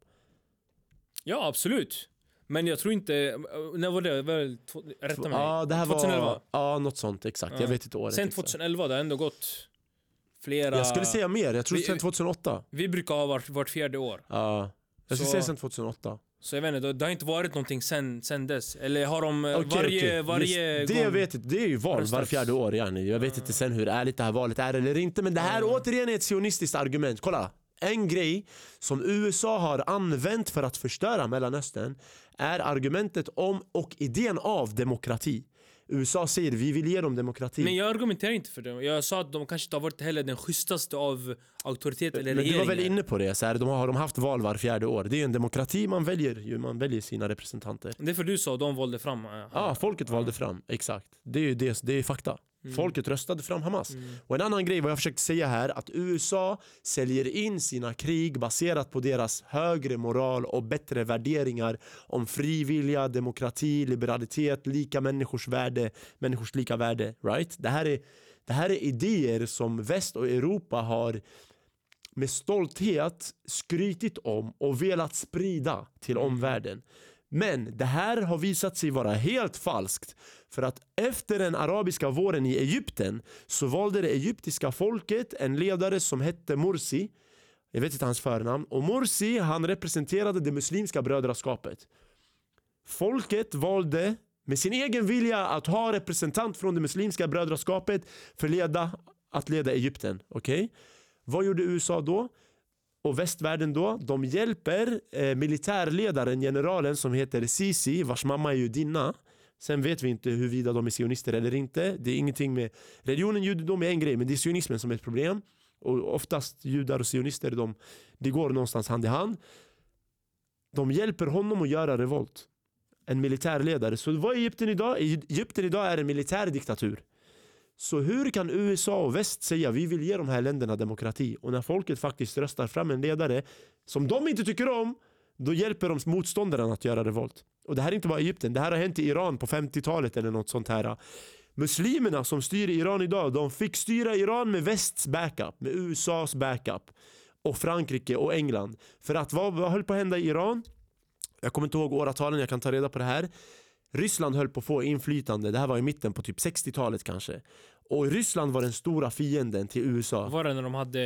Ja, absolut. Men jag tror inte... När var det? Väl, rätta mig. Ja, det här 2011. var... Ja, något sånt exakt. Ja. Jag vet inte året Sen exakt. 2011, det har ändå gått flera... Jag skulle säga mer, jag tror Vi- sen 2008. Vi brukar ha vart, vart fjärde år. Ja. Jag skulle Så- säga sen 2008. Så jag vet inte, det- har inte varit någonting sen, sen dess. Eller har de eh, Okej, varje, okej. varje gång... Det jag vet inte, det är ju val var fjärde år yani. Jag vet inte sen hur ärligt det här valet är eller inte men det här Mm. återigen är ett sionistiskt argument. Kolla! En grej som USA har använt för att förstöra Mellanöstern är argumentet om och idén av demokrati. USA säger vi vill ge dem demokrati. Men jag argumenterar inte för det. Jag sa att de kanske inte har varit heller den schysstaste av auktoritet eller Men du var regeringar. väl inne på det? Så här, de har, de haft val var fjärde år. Det är ju en demokrati, man väljer, ju, man väljer sina representanter. Det är för du sa, de valde fram. eh, Ja, folket valde fram. Exakt. Det är ju det, det är fakta. Folket röstade fram Hamas. Och en annan grej, vad jag försökte säga här, att USA säljer in sina krig baserat på deras högre moral och bättre värderingar om frivilliga, demokrati, liberalitet, lika människors värde, människors lika värde. Right? Det, här är, det här är idéer som väst och Europa har med stolthet skrytit om och velat sprida till omvärlden. Men det här har visat sig vara helt falskt. För att efter den arabiska våren i Egypten så valde det egyptiska folket en ledare som hette Morsi. Jag vet inte hans förnamn. Och Morsi han representerade det muslimska brödraskapet. Folket valde med sin egen vilja att ha representant från det muslimska brödraskapet för leda, att leda Egypten. Okej? Vad gjorde USA då? Och västvärlden då? De hjälper eh, militärledaren, generalen som heter Sisi, vars mamma är judinna. Sen vet vi inte huruvida de är sionister eller inte. Det är ingenting med religionen, judendom är en grej, men det är sionismen som är ett problem. Och oftast judar och sionister, de, det går någonstans hand i hand. De hjälper honom att göra revolt. En militärledare. Så vad är Egypten idag? Egypten idag är en militärdiktatur. Så hur kan USA och väst säga vi vill ge de här länderna demokrati och när folket faktiskt röstar fram en ledare som de inte tycker om då hjälper de motståndaren att göra revolt. Och det här är inte bara Egypten, det här har hänt i Iran på 50-talet eller något sånt här. Muslimerna som styr Iran idag, de fick styra Iran med västs backup, med USAs backup och Frankrike och England. För att vad, vad höll på att hända i Iran? Jag kommer inte ihåg åratalen, jag kan ta reda på det här. Ryssland höll på att få inflytande, det här var i mitten på typ 60-talet kanske. Och Ryssland var den stora fienden till USA. Var det när de hade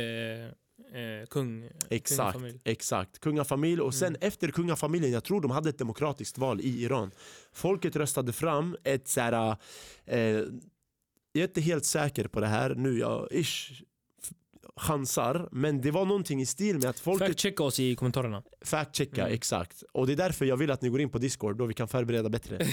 eh, kung? Exakt, kungafamilj? exakt. Kungafamilj och sen Mm. efter kungafamiljen, jag tror de hade ett demokratiskt val i Iran. Folket röstade fram ett så här, eh, jag är inte helt säker på det här nu, jag ish, chansar, men det var någonting i stil med att folket Fact-checka oss i kommentarerna. fact-checka, Mm. exakt. Och det är därför jag vill att ni går in på Discord, då vi kan förbereda bättre.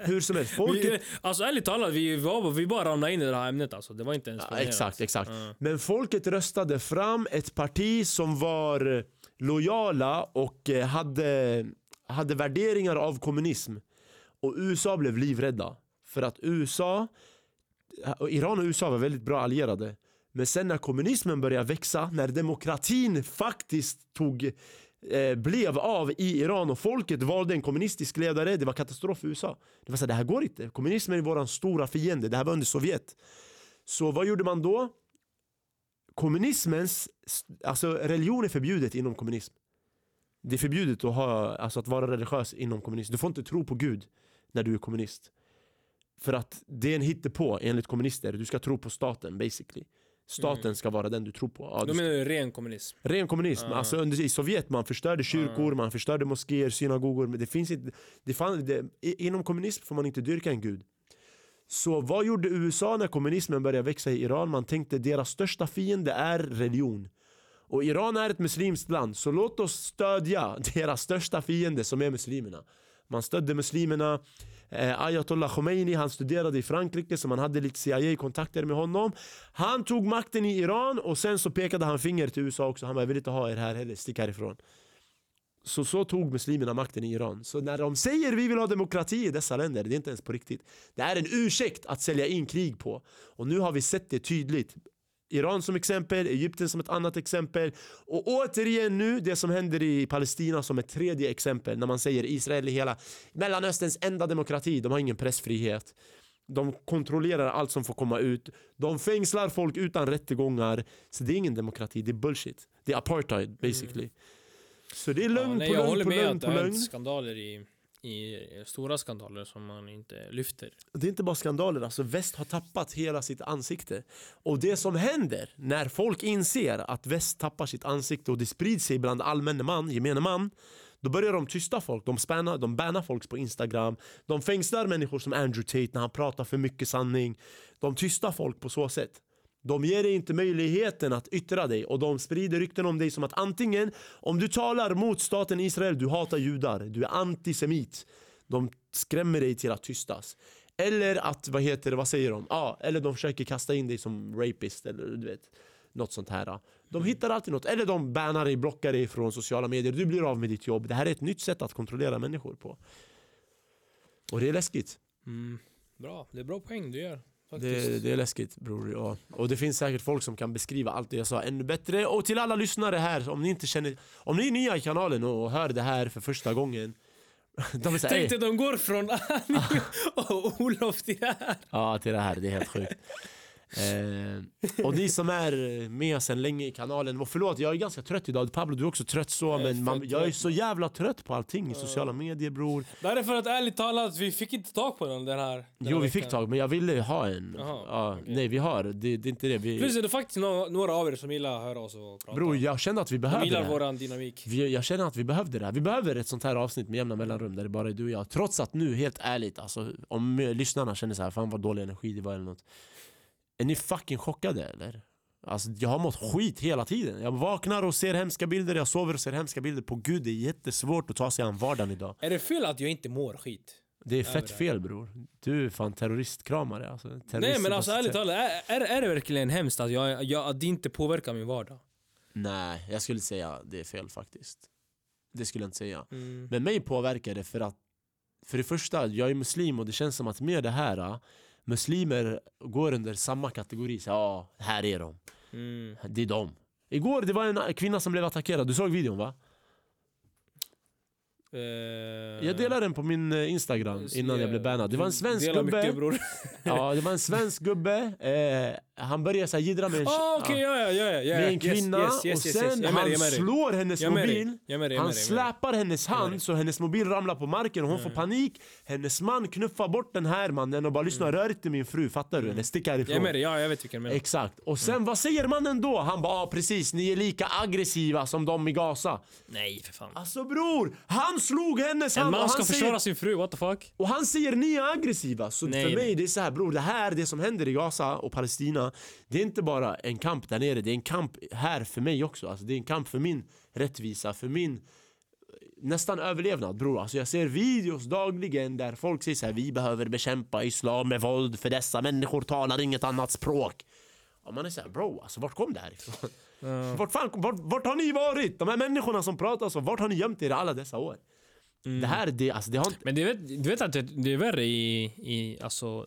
Hur som helst, folket Vi, alltså ärligt talat, vi, var, vi bara ramlade in i det här ämnet alltså. Det var inte ens Ja, exakt, exakt. Ja. Men folket röstade fram ett parti som var lojala och eh, hade, hade värderingar av kommunism. Och USA blev livrädda. För att USA Iran och USA var väldigt bra allierade. Men sen när kommunismen började växa, när demokratin faktiskt tog, eh, blev av i Iran och folket valde en kommunistisk ledare, det var katastrof för USA. Det var så här, det här går inte. Kommunismen är vår stora fiende, det här var under Sovjet. Så vad gjorde man då? Kommunismens, alltså religion är förbjudet inom kommunism. Det är förbjudet att, ha, alltså att vara religiös inom kommunism. Du får inte tro på Gud när du är kommunist. För att det är en hittepå enligt kommunister. Du ska tro på staten basically. Staten Mm. ska vara den du tror på. Ja, du menar ren kommunism? Ren kommunism. Ah. Alltså under, I Sovjet man förstörde kyrkor, man förstörde moskéer, synagogor. Men det finns inte, det fann, det, inom kommunism får man inte dyrka en gud. Så vad gjorde USA när kommunismen började växa i Iran? Man tänkte deras största fiende är religion. Och Iran är ett muslimskt land, så låt oss stödja deras största fiende som är muslimerna. Man stödde muslimerna. Eh, Ayatollah Khomeini han studerade i Frankrike så man hade lite CIA-kontakter med honom. Han tog makten i Iran och sen så pekade han finger till USA också. Han bara, jag vill inte ha er här heller, stick härifrån. Så så tog muslimerna makten i Iran. Så när de säger vi vill ha demokrati i dessa länder, det är inte ens på riktigt. Det är en ursäkt att sälja in krig på. Och nu har vi sett det tydligt. Iran som exempel, Egypten som ett annat exempel. Och återigen nu, det som händer i Palestina som ett tredje exempel. När man säger Israel är hela Mellanösterns enda demokrati. De har ingen pressfrihet. De kontrollerar allt som får komma ut. De fängslar folk utan rättegångar. Så det är ingen demokrati, det är bullshit. Det är apartheid basically. Så det är lögn Ja, nej, på jag lögn håller på med lögn att det på har lögn. hänt skandaler i, i stora skandaler som man inte lyfter. Det är inte bara skandaler, alltså väst har tappat hela sitt ansikte. Och det som händer när folk inser att väst tappar sitt ansikte och det sprids sig bland allmänne man, gemene man, då börjar de tysta folk, de, spänna, de bannar folk på Instagram, de fängslar människor som Andrew Tate när han pratar för mycket sanning. De tystar folk på så sätt. De ger dig inte möjligheten att yttra dig och de sprider rykten om dig som att antingen om du talar mot staten Israel, du hatar judar, du är antisemit. De skrämmer dig till att tystas. Eller att, vad heter det, vad säger de? Ja, eller de försöker kasta in dig som rapist eller du vet något sånt här. De hittar alltid något. Eller de bannar dig, blockar dig från sociala medier. Du blir av med ditt jobb. Det här är ett nytt sätt att kontrollera människor på. Och det är läskigt. Mm. Bra, det är bra poäng du gör. Det, det är läskigt bror. Ja. Och det finns säkert folk som kan beskriva allt det jag sa ännu bättre. Och till alla lyssnare här, om ni inte känner... Om ni är nya i kanalen och hör det här för första gången. De är såhär, Tänk dig de går från Annie och Olof till det här. Ja, till det här. Det är helt sjukt. Eh, och ni som är med sedan länge i kanalen, och förlåt jag är ganska trött idag. Pablo du är också trött så, men man, jag är så jävla trött på allting i sociala medier bror. Det här är för att ärligt talat, vi fick inte tag på den, den här. Den Jo här vi fick tag, men jag ville ha en. Jaha, ja, okej. Nej vi har, det, det är inte det. Vi, är det faktiskt några, några av er som gillar att höra oss och prata. bror jag kände att vi De behövde det gillar här. våran dynamik. Vi, jag känner att vi behövde det här. Vi behöver ett sånt här avsnitt med jämna mellanrum där det bara är du och jag. Trots att nu, helt ärligt, alltså, om lyssnarna känner så här, fan vad dålig energi det var eller något. Är ni fucking chockade eller? Alltså, jag har mått skit hela tiden. Jag vaknar och ser hemska bilder, jag sover och ser hemska bilder. På gud, det är jättesvårt att ta sig an vardagen idag. Är det fel att jag inte mår skit? Det är fett fel bror. Du är fan terroristkramare alltså. Nej Terrorist men alltså är- ärligt talat, är, är, är det verkligen hemskt att, jag, jag, att det inte påverkar min vardag? Nej, jag skulle säga det är fel faktiskt. Det skulle jag inte säga. Mm. Men mig påverkar det för att För det första, jag är muslim och det känns som att med det här Muslimer går under samma kategori, så, ja, här är de Mm. Det är de Igår det var en kvinna som blev attackerad, du såg videon va? Eh, Jag delade den på min eh, instagram innan jag blev bannad Det var en svensk gubbe. Ja, det var en svensk gubbe eh, Han började så jiddra med en, Ah, okej, ja, ja, ja, ja, ja. med en kvinna yes, yes, och yes, sen. Jag är med han jag med dig. slår hennes Jag med mobil. Jag med jag är Han med jag med släpar hennes med hand så hennes mobil ramlar på marken och hon får panik. Hennes man knuffar bort den här mannen och bara lyssna rör inte min fru, fattar du? Eller stick Jag är härifrån med dig, ja jag vet vilken menar. Exakt, och sen vad säger mannen då? Han bara ah, precis, ni är lika aggressiva som de i Gaza. Nej för fan. Alltså bror, han slog hennes En hand och man ska försvara sin fru, what the fuck? och han säger ni är aggressiva. Så Nej, för mig det är så här bror, det här det som händer i Gaza och Palestina Det är inte bara en kamp där nere, det är en kamp här för mig också alltså, Det är en kamp för min rättvisa, för min nästan överlevnad bror. Alltså jag ser videos dagligen där folk säger så här: vi behöver bekämpa islam med våld för dessa människor talar inget annat språk. Och man är såhär bro, alltså vart kom det här ifrån? Vart, fan, vart, vart har ni varit? De här människorna som pratar så, vart har ni gömt er alla dessa år? Det här, det, alltså, det har inte... Men du vet, du vet att det, det är värre i, i alltså,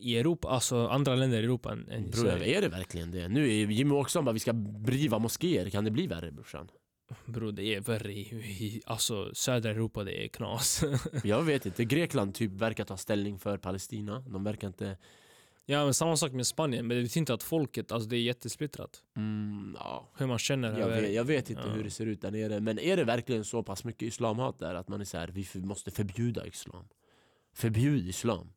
i Europa, alltså andra länder i Europa än, än Bror, är det verkligen det? Nu är Jimmy Åkesson bara, vi ska driva moskéer. Kan det bli värre brorsan? Bro, det är värre i, i alltså, södra Europa, det är knas. Jag vet inte. Grekland typ verkar ta ställning för Palestina. De verkar inte... ja men samma sak med Spanien, men det betyder inte att folket, alltså det är jättesplittrat. Mm, ja. Hur man känner Jag vet, jag vet inte Ja. hur det ser ut där nere. Men är det verkligen så pass mycket islamhat där att man är så här, vi måste förbjuda islam? Förbjud islam.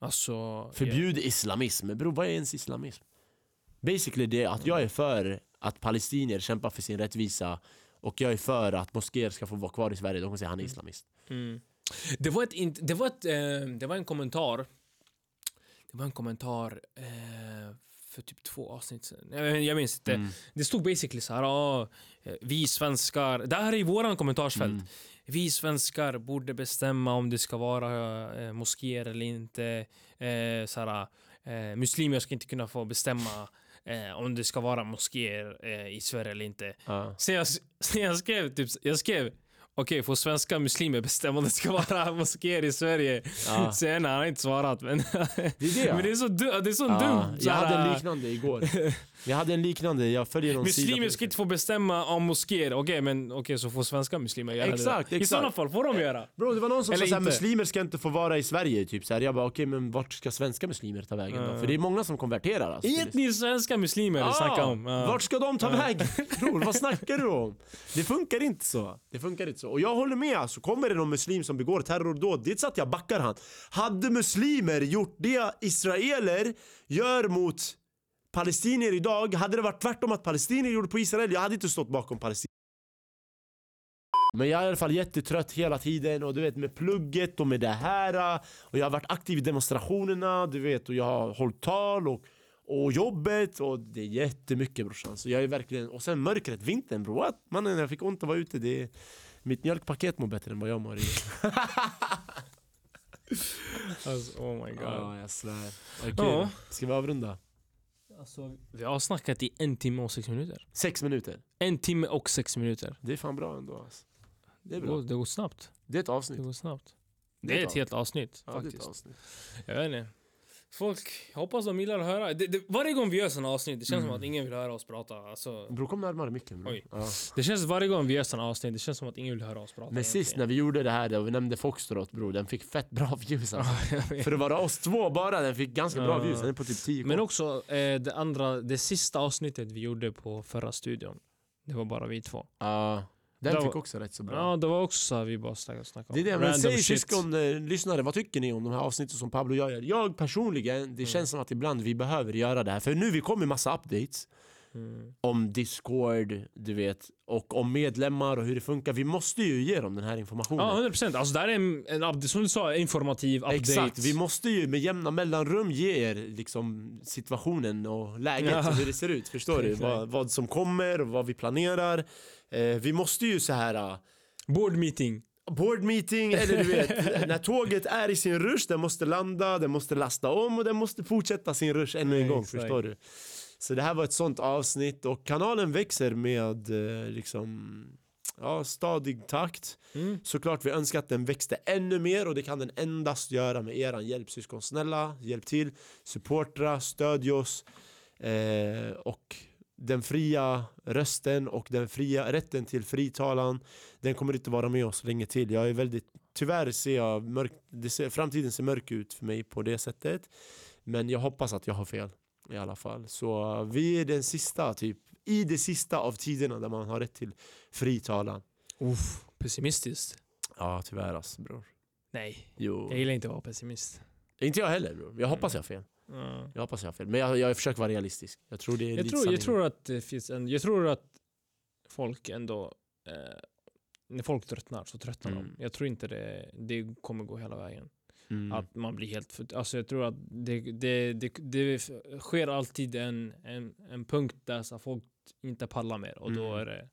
Alltså, Förbjud islamism. Men bror, vad är ens islamism? Basically det är att jag är för att palestinier kämpar för sin rättvisa och jag är för att moskéer ska få vara kvar i Sverige. De kommer säga han är islamist. Mm. Det var, ett, det, var ett, eh, det var en kommentar. Det var en kommentar eh, för typ två avsnitt sen. Jag, jag minns inte. Mm. Det stod basically så här. "Ah, eh, vi svenskar. Det här är i våran kommentarsfält. Mm. Vi svenskar borde bestämma om det ska vara eh, moskéer eller inte. Eh, så här, eh, muslimer ska inte kunna få bestämma eh, om det ska vara moskéer eh, i Sverige eller inte. Ja. Så jag, så jag skrev typ, jag skrev Okej, får svenska muslimer bestämma om det ska vara moskéer i Sverige? Ja. Sen har han inte svarat. Men Det är det. men det är så, du, det är så Ja, dumt. jag hade en såhär, liknande igår. Jag hade en liknande, jag följer någon sida Muslimer på ska inte få bestämma om moskéer. Okej, men okej, så får svenska muslimer göra Exakt, det. I exakt. sådana fall får de göra. Bro, det var någon som Eller sa inte. muslimer ska inte få vara i Sverige. Typ. Så här, jag bara okej, men vart ska svenska muslimer ta vägen då? Ja. För det är många som konverterar. Alltså, Etniskt svenska muslimer Ja, snackar om. Ja. Vart ska de ta vägen? Bror, vad snackar du om? Det funkar inte så. Det funkar inte så. Och jag håller med, alltså, kommer det någon muslim som begår terrordåd, det är inte så att jag backar han. Hade muslimer gjort det israeler gör mot palestinier idag, hade det varit tvärtom att palestinier gjorde på Israel, jag hade inte stått bakom palestinier. Men jag är i alla fall jättetrött hela tiden och du vet med plugget och med det här och jag har varit aktiv i demonstrationerna, du vet och jag har hållit tal och, och jobbet och det är jättemycket brorsan. Så jag är verkligen, och sen mörkret, vintern bror. Mannen jag fick ont att vara ute, det är, mitt mjölkpaket mår bättre än vad jag mår i. Alltså, oh my god. Ja, jag svär. Okej, Ja. ska vi avrunda? Alltså, vi har snackat i en timme och sex minuter. Sex minuter. En timme och sex minuter. Det är fan bra ändå alltså. Det är Det bra. går, det går snabbt. Det är ett Det avsnitt. går snabbt. Det Det är ett ett helt avsnitt Ja, det är ett faktiskt. avsnitt. Jag vet inte. Folk, hoppas de gillar att höra. Det, det, varje gång vi gör såna avsnitt, det känns som att ingen vill höra oss prata. Alltså, Bror kom närmare micken bro. Oj. Ja. det känns varje gång vi gör såna avsnitt, det känns som att ingen vill höra oss prata. Men sist när vi gjorde det här, där vi nämnde Foxtrot bror, den fick fett bra views alltså. För att vara oss två bara, den fick ganska bra views, den är på typ 10 Men också eh, det andra, det sista avsnittet vi gjorde på förra studion. Det var bara vi två. Ja, den Det fick var- också rätt så bra. Ja, det var också så här, vi bara snackade snackade Det är det, om men random säg shit. syskon, eh, lyssnare, vad tycker ni om de här avsnitten som Pablo och jag gör? Jag personligen, det känns som att ibland vi behöver göra det här, för nu vi kommer massa updates Mm. om Discord, du vet, och om medlemmar och hur det funkar. Vi måste ju ge dem den här informationen. Ja, 100%. Alltså det här är en, en som du sa, informativ update. Exakt, vi måste ju med jämna mellanrum ge er liksom, situationen och läget Ja. och hur det ser ut. Förstår du? Vad, vad som kommer och vad vi planerar. Eh, vi måste ju så här uh, Board meeting. board meeting, eller du vet, när tåget är i sin rush, den måste landa, den måste lasta om och den måste fortsätta sin rush ännu en gång. Exakt. Förstår du? Så det här var ett sånt avsnitt och kanalen växer med eh, liksom Ja, stadig takt. Mm. Såklart vi önskar att den växte ännu mer och det kan den endast göra med eran hjälp syskon. Snälla, hjälp till, supportra, stödj oss eh, och den fria rösten och den fria rätten till fritalan den kommer inte vara med oss länge till. Jag är väldigt, tyvärr ser jag mörk, ser, framtiden ser mörk ut för mig på det sättet. Men jag hoppas att jag har fel i alla fall. Så vi är den sista, typ i det sista av tiderna där man har rätt till fritalan. Uff, pessimistiskt. Ja, tyvärr alltså bror. Nej, Jo. jag gillar inte att vara pessimist. Inte jag heller bror. Jag hoppas jag har fel. Ja. Jag hoppas jag har fel. Men jag, jag försöker vara realistisk. Jag tror det är Jag, lite tror, jag tror att det finns en... Jag tror att folk ändå... Eh, när folk tröttnar så tröttnar Mm. de. Jag tror inte det, det kommer gå hela vägen. Mm. Att man blir helt... För, alltså jag tror att det, det, det, det sker alltid en, en, en punkt där så folk inte pallar mer. Och då Mm. är det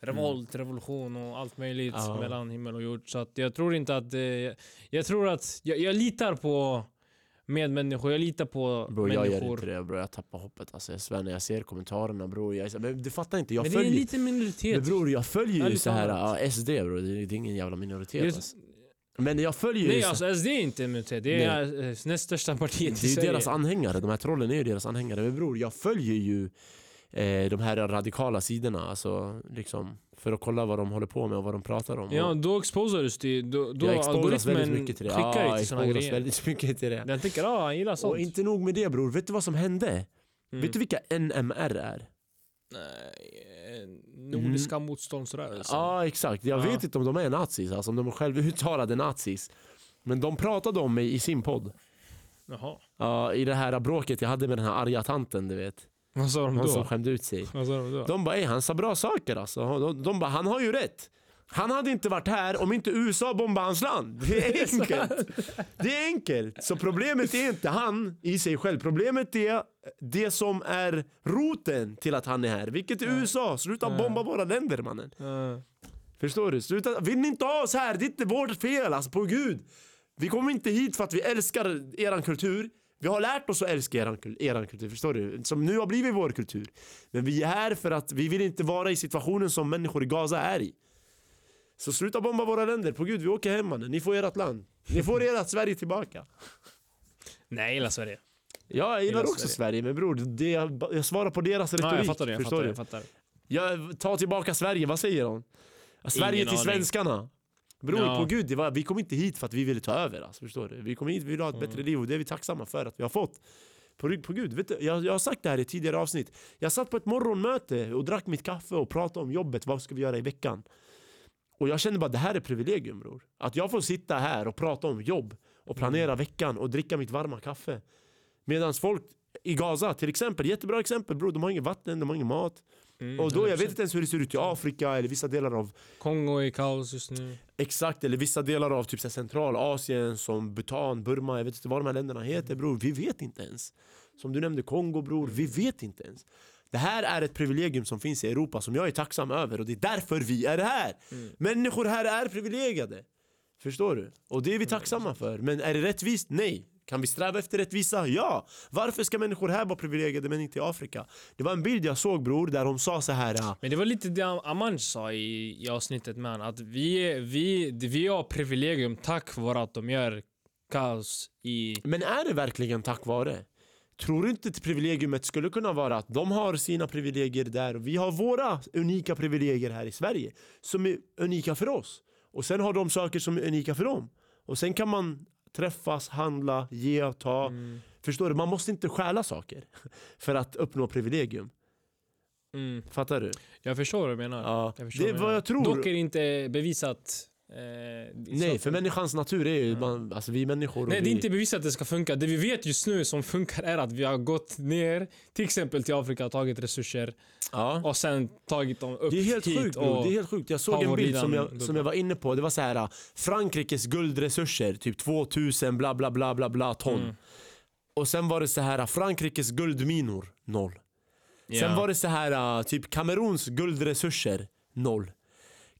revolt, revolution och allt möjligt Ja. mellan himmel och jord. Så att jag tror inte att... det- jag tror att... Jag, jag litar på medmänniskor. Jag litar på Bro, jag gör människor. inte det bro. Jag tappar hoppet. Alltså, jag svär när jag ser kommentarerna bror. Jag, men du fattar inte, jag Men det är en följer... liten minoritet. Men bror jag följer ju så här ja, SD bro. Det är, det är ingen jävla minoritet Just- alltså. Men jag följer ju... Nej alltså SD är inte immunitet, det är eh, näst största partiet i det är ju Sverige. deras anhängare, de här trollen är ju deras anhängare. Men bror, jag följer ju eh, de här radikala sidorna. Alltså, liksom, för att kolla vad de håller på med och vad de pratar om. Ja, då exposades det, då, då jag exposas väldigt mycket till det. klickar Ja, till såna exposas grejer. väldigt mycket till det. Den tänker ah, han gillar sånt. Och inte nog med det bror, vet du vad som hände? Mm. Vet du vilka NMR är? Nej, eh, Nordiska motståndsrörelsen. Ja exakt, jag Ja. vet inte om de är nazis, alltså om de är självuttalade nazis. Men de pratade om mig i sin podd. Jaha. Ja, I det här bråket jag hade med den här arga tanten du vet. Vad sa de Hon som då? skämde ut sig. Vad sa de då? De bara, "Ey, han sa bra saker alltså. De, de bara, han har ju rätt. Han hade inte varit här om inte USA bombade hans land. Det är enkelt. Det är enkelt. Så problemet är inte han i sig själv. Problemet är det som är roten till att han är här. Vilket är USA. Sluta bomba våra länder mannen. Förstår du? Sluta. Vill ni inte ha oss här? Det är inte vårt fel alltså på gud. Vi kommer inte hit för att vi älskar eran kultur. Vi har lärt oss att älska eran, eran kultur, förstår du? Som nu har blivit vår kultur. Men vi är här för att vi vill inte vara i situationen som människor i Gaza är i. Så sluta bomba våra länder, på gud vi åker hem mannen. Ni får ert land. Ni får ert Sverige tillbaka. Nej, jag gillar Sverige. Ja, jag gillar Gillar också Sverige. Sverige, men bror, det, jag svarar på deras retorik. Ja, jag fattar det. Jag förstår fattar, du? jag fattar. Jag tar tillbaka Sverige, vad säger de? Sverige Ingen till aning. svenskarna. Bror Ja. på gud, var, vi kom inte hit för att vi ville ta över. Alltså, förstår du? Vi kom hit, vi ville ha ett Mm. bättre liv och det är vi tacksamma för att vi har fått. På, på gud, vet du, jag, jag har sagt det här i tidigare avsnitt. Jag satt på ett morgonmöte och drack mitt kaffe och pratade om jobbet, vad ska vi göra i veckan? Och jag kände bara det här är privilegium bror. Att jag får sitta här och prata om jobb och planera veckan och dricka mitt varma kaffe. Medan folk i Gaza till exempel, jättebra exempel bror, de har inget vatten, de har ingen mat. Mm, Och då, jag 100%. vet inte ens hur det ser ut i Afrika eller vissa delar av Kongo är i kaos just nu. Exakt, eller vissa delar av typ Centralasien som Bhutan, Burma, jag vet inte vad de här länderna heter bror. Vi vet inte ens. Som du nämnde Kongo bror, vi vet inte ens. Det här är ett privilegium som finns i Europa som jag är tacksam över och det är därför vi är här. Människor här är privilegierade. Förstår du? Och det är vi tacksamma för. Men är det rättvist? Nej. Kan vi sträva efter rättvisa? Ja! Varför ska människor här vara privilegierade men inte i Afrika? Det var en bild jag såg bror där de sa så här. ah, Men det var lite det Amanj sa i, i avsnittet med han, att vi, vi, vi har privilegium tack vare att de gör kaos i... Men är det verkligen tack vare? Tror du inte att privilegiumet skulle kunna vara att de har sina privilegier där och vi har våra unika privilegier här i Sverige som är unika för oss. Och sen har de saker som är unika för dem. Och sen kan man träffas, handla, ge, ta. Mm. Förstår du? Man måste inte stjäla saker för att uppnå privilegium. Mm, Fattar du? jag förstår vad du menar. Ja. Jag förstår Det är vad jag tror. Dock är det inte bevisat. Eh, Nej, för människans natur är ju, man, alltså vi människor Nej, det är inte bevisat att det ska funka. Det vi vet just nu som funkar är att vi har gått ner, till exempel till Afrika, och tagit resurser ja. och sen tagit dem upp Det är helt hit. sjukt och, det är helt sjukt. Jag såg en bild som jag, som jag var inne på. Det var så här äh, Frankrikes guldresurser, typ 2000 bla bla bla bla bla ton. Mm. Och sen var det så här äh, Frankrikes guldminor, noll. Sen Ja. var det så här äh, typ Kameruns guldresurser, noll.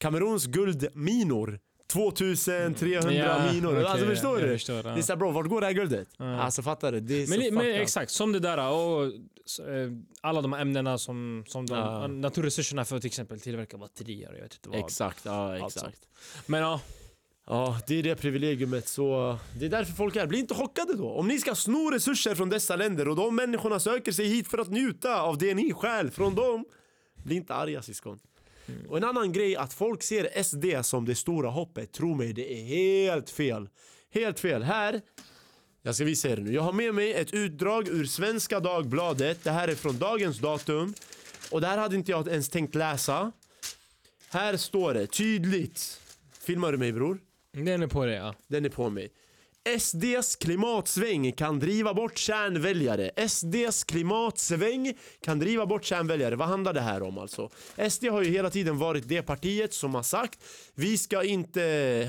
Kameruns guldminor, 2300 Ja, minor. okej, alltså förstår du? förstår, ja. Det är såhär bro, vart går det här guldet? Ja. Alltså fattar du? Det är så Men, men fucked up. exakt, som det där och så, eh, alla de här ämnena som, som de, Ja. naturresurserna för till exempel tillverka batterier och jag vet inte vad. Exakt, ja Allt exakt. Men ja, Ja, det är det privilegiumet. Så det är därför folk är. Bli inte chockade då. Om ni ska sno resurser från dessa länder och de människorna söker sig hit för att njuta av det ni stjäl från dem. Bli inte arga syskon. Och en annan grej, att folk ser SD som det stora hoppet. Tro mig, det är helt fel. Helt fel. Här, jag ska visa er nu. Jag har med mig ett utdrag ur Svenska Dagbladet. Det här är från dagens datum. Och det här hade inte jag ens tänkt läsa. Här står det tydligt. Filmar du mig bror? den är på det ja. Den är på mig. SDs klimatsväng kan driva bort kärnväljare. SDs klimatsväng kan driva bort kärnväljare. Vad handlar det här om alltså? SD har ju hela tiden varit det partiet som har sagt vi ska inte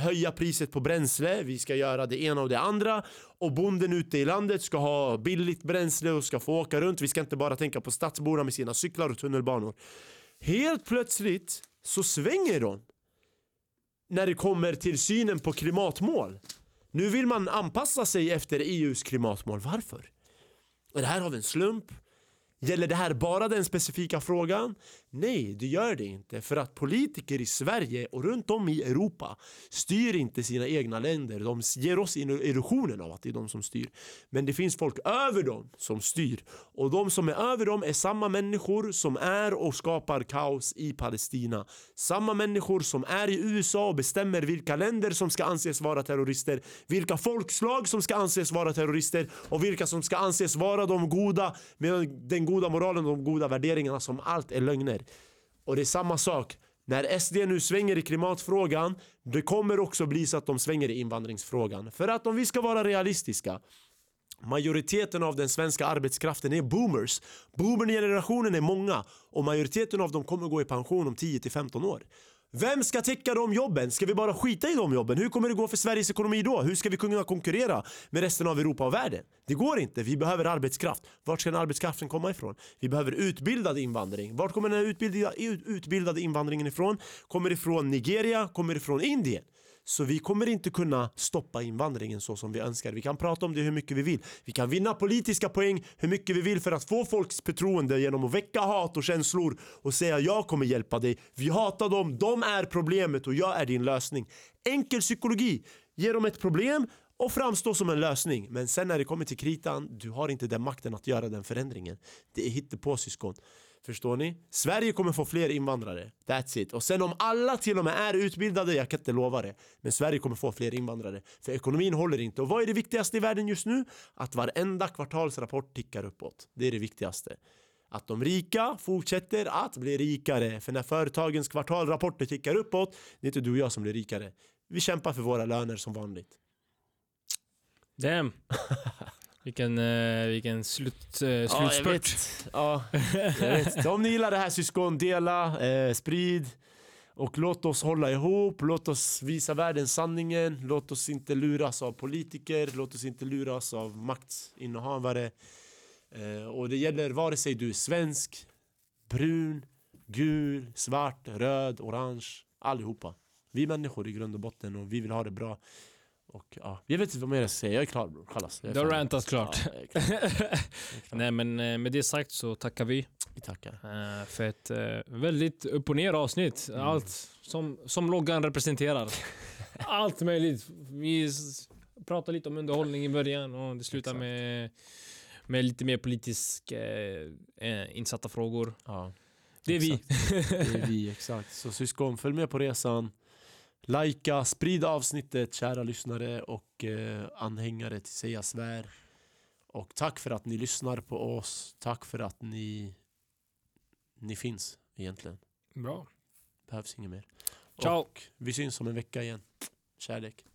höja priset på bränsle, vi ska göra det ena och det andra och bonden ute i landet ska ha billigt bränsle och ska få åka runt. Vi ska inte bara tänka på stadsborna med sina cyklar och tunnelbanor. Helt plötsligt så svänger de när det kommer till synen på klimatmål. Nu vill man anpassa sig efter EUs klimatmål. Varför? Är det här av en slump? Gäller det här bara den specifika frågan? Nej, det gör det inte. För att politiker i Sverige och runt om i Europa styr inte sina egna länder. De ger oss illusionen av att det är de som styr. Men det finns folk över dem som styr. Och de som är över dem är samma människor som är och skapar kaos i Palestina. Samma människor som är i USA och bestämmer vilka länder som ska anses vara terrorister, vilka folkslag som ska anses vara terrorister och vilka som ska anses vara de goda medan den goda moralen och de goda värderingarna som allt är lögner. Och det är samma sak när SD nu svänger i klimatfrågan, det kommer också bli så att de svänger i invandringsfrågan. För att om vi ska vara realistiska, majoriteten av den svenska arbetskraften är boomers. Boomergenerationen är många och majoriteten av dem kommer gå i pension om 10-15 år. Vem ska täcka de jobben? Ska vi bara skita i de jobben? Hur kommer det gå för Sveriges ekonomi då? Hur ska vi kunna konkurrera med resten av Europa och världen? Det går inte. Vi behöver arbetskraft. Vart ska den arbetskraften komma ifrån? Vi behöver utbildad invandring. Vart kommer den utbildade, invandringen ifrån? Kommer ifrån Nigeria? Kommer ifrån Indien? Så vi kommer inte kunna stoppa invandringen så som vi önskar. Vi kan prata om det hur mycket vi vill. Vi kan vinna politiska poäng hur mycket vi vill för att få folks förtroende genom att väcka hat och känslor och säga jag kommer hjälpa dig. Vi hatar dem, de är problemet och jag är din lösning. Enkel psykologi. Ge dem ett problem och framstå som en lösning. Men sen när det kommer till kritan, du har inte den makten att göra den förändringen. Det är hittepåsyskon. Förstår ni? Sverige kommer få fler invandrare. That's it. Och sen om alla till och med är utbildade, jag kan inte lova det. Men Sverige kommer få fler invandrare. För ekonomin håller inte. Och vad är det viktigaste i världen just nu? Att varenda kvartalsrapport tickar uppåt. Det är det viktigaste. Att de rika fortsätter att bli rikare. För när företagens kvartalrapporter tickar uppåt, det är inte du och jag som blir rikare. Vi kämpar för våra löner som vanligt. Damn. Vilken, eh, vilken slut, eh, Ja, jag slutspurt. vet. Ja, jag vet. Om ni gillar det här syskon, dela, eh, sprid. Och låt oss hålla ihop, låt oss visa världen sanningen. Låt oss inte luras av politiker, låt oss inte luras av maktinnehavare. Eh, och det gäller vare sig du är svensk, brun, gul, svart, röd, orange. Allihopa. Vi är människor i grund och botten och vi vill ha det bra. Och ja, jag vet inte vad mer jag ska säga. Jag är klar bror. Kallas. Du har rantat klart. Ja, klar. Klar. Nej men eh, med det sagt så tackar vi Vi tackar. eh, för ett eh, väldigt upp och ner avsnitt. Mm. Allt som, som loggan representerar. Allt möjligt. Vi pratar lite om underhållning i början och det slutar Exakt. med, med lite mer politiskt eh, insatta frågor. Ja. Det är vi. Det är vi, exakt. Så syskon, följ med på resan. Lajka, sprid avsnittet kära lyssnare och eh, anhängare till Säga Svär. Och tack för att ni lyssnar på oss. Tack för att ni, ni finns egentligen. Bra. Behövs inget mer. Ciao. Och vi syns om en vecka igen. Kärlek.